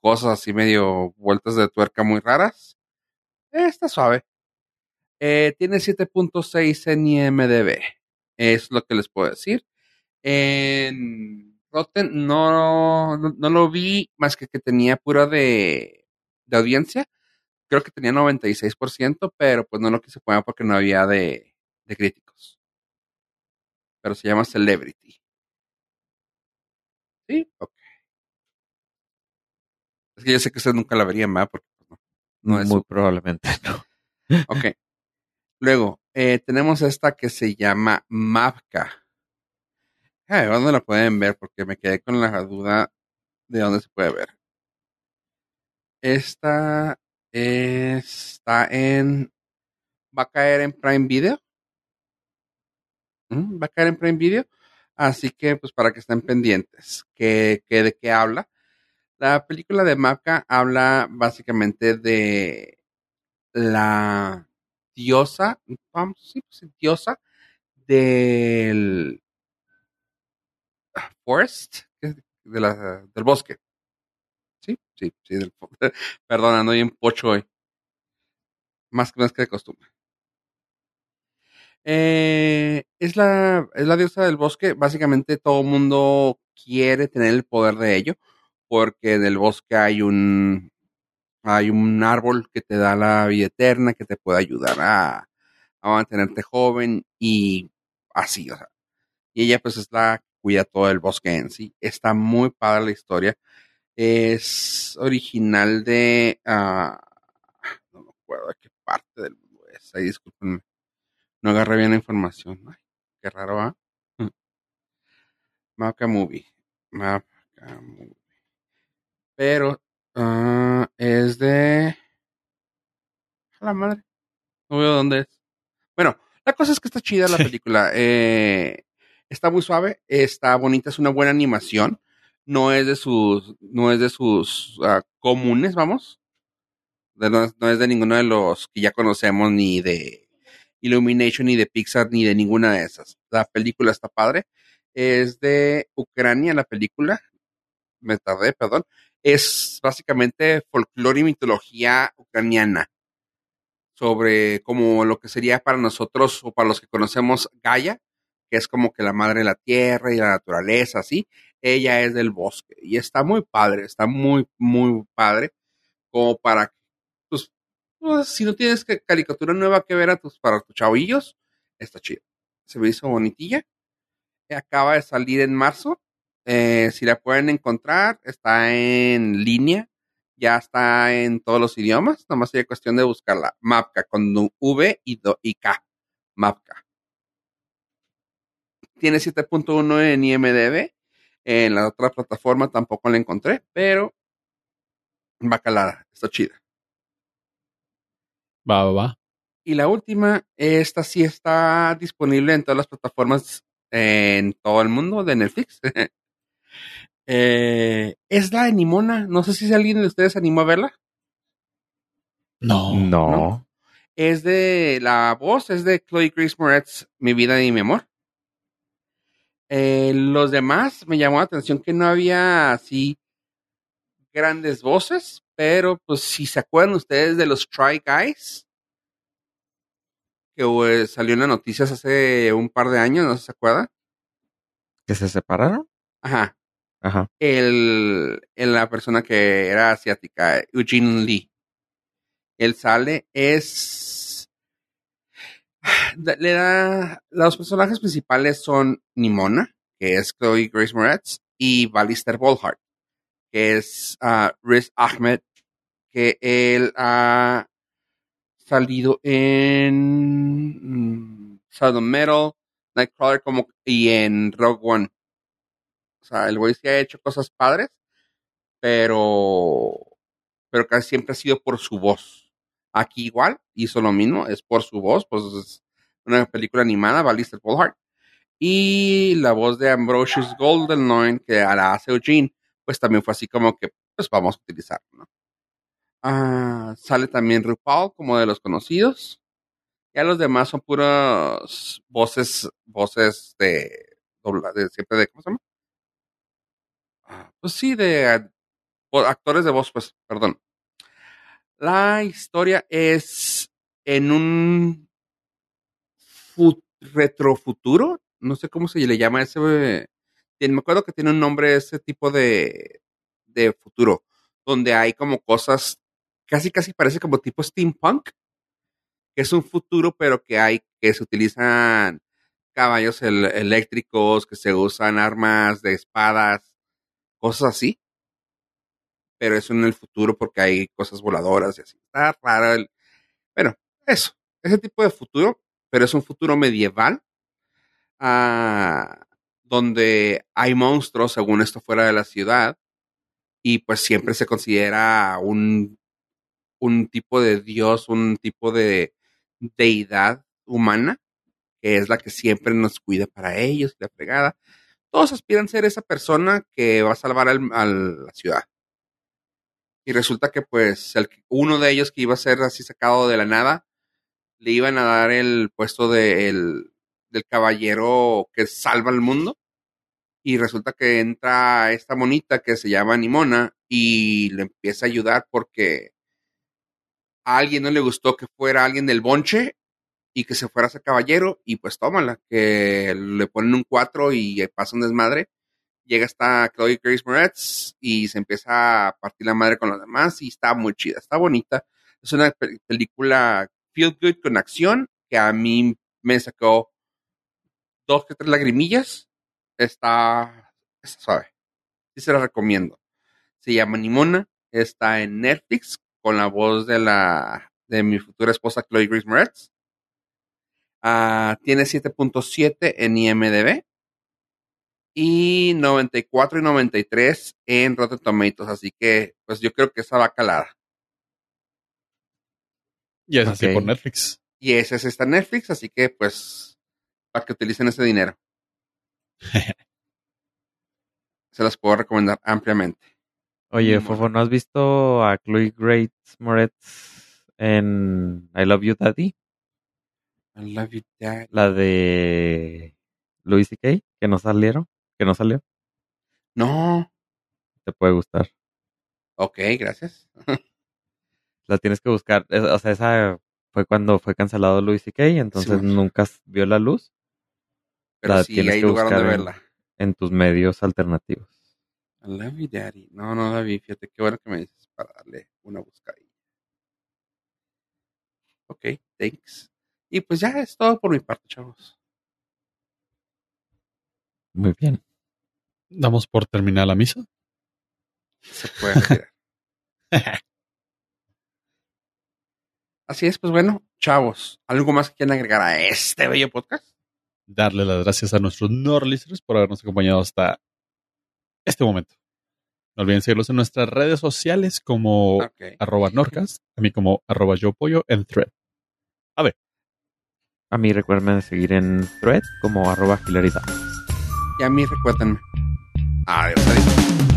cosas así medio vueltas de tuerca muy raras. Está suave. Eh, tiene 7.6 en IMDB. Es lo que les puedo decir. En Rotten no, no, no lo vi más que que tenía pura de, de audiencia. Creo que tenía 96%, pero pues no lo quise poner porque no había de, de críticos. Pero se llama Celebrity. ¿Sí? Ok. Es que yo sé que usted nunca la vería más porque pues, no, no es Muy probablemente no. Ok. Luego, eh, tenemos esta que se llama Mapka. Ay, ¿Dónde la pueden ver? Porque me quedé con la duda de dónde se puede ver. Esta está en. Va a caer en Prime Video. Va a caer en Prime Video. Así que, pues, para que estén pendientes. ¿Qué, qué- de qué habla? La película de Mapka habla básicamente de la diosa, vamos, sí, pues, diosa del forest, ¿qué? de la, del bosque. Sí, sí, sí, del, perdón, ando en pocho hoy. Más que más que de costumbre. Eh, es, la, es la diosa del bosque. Básicamente todo el mundo quiere tener el poder de ello. Porque en el bosque hay un hay un árbol que te da la vida eterna, que te puede ayudar a, mantenerte joven y así, o sea. Y ella pues es la cuida todo el bosque en sí. Está muy padre la historia. Es original de... ah, no me acuerdo de qué parte del mundo es. Ahí discúlpenme. No agarré bien la información. Ay, qué raro, ¿ah? Mapka Movie. Mapka Movie. Pero ah, es de... A la madre. No veo dónde es. Bueno, la cosa es que está chida la película. Eh, está muy suave, está bonita, es una buena animación. No es de sus, no es de sus ah, comunes, vamos. No, no es de ninguno de los que ya conocemos, ni de Illumination, ni de Pixar, ni de ninguna de esas. La película está padre. Es de Ucrania la película. Me tardé, perdón. Es básicamente folclore y mitología ucraniana sobre como lo que sería para nosotros o para los que conocemos Gaia, que es como que la madre de la tierra y la naturaleza, así. Ella es del bosque y está muy padre, está muy, muy padre, como para, pues, pues, si no tienes que, caricatura nueva que ver a tus, para tus chavillos, está chido. Se me hizo bonitilla. Acaba de salir en marzo. Eh, si la pueden encontrar, está en línea ya está en todos los idiomas, nomás sería cuestión de buscarla. Mapka con V y, do, y K. Mapka. Tiene 7.1 en IMDB. En la otra plataforma tampoco la encontré, pero bacalada, está chida. Va, va, va. Y la última, esta sí está disponible en todas las plataformas en todo el mundo de Netflix. eh, es la de Nimona. No sé si alguien de ustedes animó a verla. No. No. ¿no? es de la voz es de Chloe Grace Moretz, Mi vida y mi amor. Eh, los demás me llamó la atención que no había así grandes voces, pero pues si se acuerdan ustedes de los Try Guys, que pues, salió en las noticias hace un par de años, no se acuerdan. ¿Que se separaron? Ajá. Ajá. El, el- la persona que era asiática, Eugene Lee. Él sale, es. Le da. Los personajes principales son Nimona, que es Chloe Grace Moretz, y Ballister Bolhart, que es ah, Riz Ahmed, que él ha salido en mm, Southern Metal, Nightcrawler como, y en Rogue One. O sea, el güey sí ha hecho cosas padres, pero, pero casi siempre ha sido por su voz. Aquí igual hizo lo mismo, es por su voz, pues es una película animada, Ballister Bolhart. Y la voz de Ambrosius Goldenloin, que la hace Eugene, pues también fue así como que, pues vamos a utilizarlo, ¿no? Ah, sale también RuPaul como de los conocidos. Ya los demás son puras voces, voces de, de siempre de, ¿cómo se llama? pues sí, de o- actores de voz, pues, perdón. La historia es en un fu- retrofuturo, no sé cómo se le llama ese. me acuerdo que tiene un nombre ese tipo de, de futuro, donde hay como cosas, casi casi parece como tipo steampunk, que es un futuro, pero que hay, que se utilizan caballos el- eléctricos, que se usan armas de espadas, cosas así. Pero eso en el futuro porque hay cosas voladoras y así. Está raro. el- Bueno, eso. Ese tipo de futuro, pero es un futuro medieval. ah, donde hay monstruos, según esto, fuera de la ciudad. Y pues siempre se considera un, un tipo de dios, un tipo de deidad humana, que es la que siempre nos cuida para ellos, la fregada. Todos aspiran a ser esa persona que va a salvar al- a la ciudad. Y resulta que pues uno de ellos que iba a ser así sacado de la nada, le iban a dar el puesto de el- del caballero que salva al mundo. Y resulta que entra esta monita que se llama Nimona y le empieza a ayudar porque a alguien no le gustó que fuera alguien del bonche y que se fuera a ser caballero y pues tómala, que le ponen un 4 y pasa un desmadre. Llega hasta Chloe Grace Moretz y se empieza a partir la madre con los demás y está muy chida, está bonita. Es una pe- película feel good con acción que a mí me sacó dos que tres lagrimillas. Está, está suave. Sí se la recomiendo. Se llama Nimona, está en Netflix con la voz de la de mi futura esposa Chloe Grace Moretz. Ah, tiene 7.7 en IMDb y 94 y 93 en Rotten Tomatoes, así que pues yo creo que esa va a calar. Y es así Ok. por Netflix. Y esa es esta Netflix, así que pues para que utilicen ese dinero. Se las puedo recomendar ampliamente. Oye, Muy Fofo, ¿no has visto a Chloe Grace Moretz en I Love You Daddy? I love you, Dad. La de Louis C.K. que no salieron, que no salió. No, Te puede gustar. ok, gracias. La tienes que buscar. O sea, esa fue cuando fue cancelado Louis C.K. Entonces nunca vio la luz Pero La sí tienes hay que lugar donde buscar en- verla. en tus medios alternativos. I love you, Daddy. No, no la vi. Fíjate qué bueno que me dices para darle una buscadilla. Ok, thanks. Y pues ya es todo por mi parte, chavos. Muy bien. Damos por terminar la misa. Se puede retirar. Así es, pues bueno, chavos, ¿algo más que quieran agregar a este bello podcast? Darle las gracias a nuestros no listeners por habernos acompañado hasta este momento. No olviden seguirlos en nuestras redes sociales como Ok. arroba Norcas, a mí como arroba yo pollo en thread. A mí recuerden seguir en thread como arroba hilaridad. Y a mí recuérdenme. I think.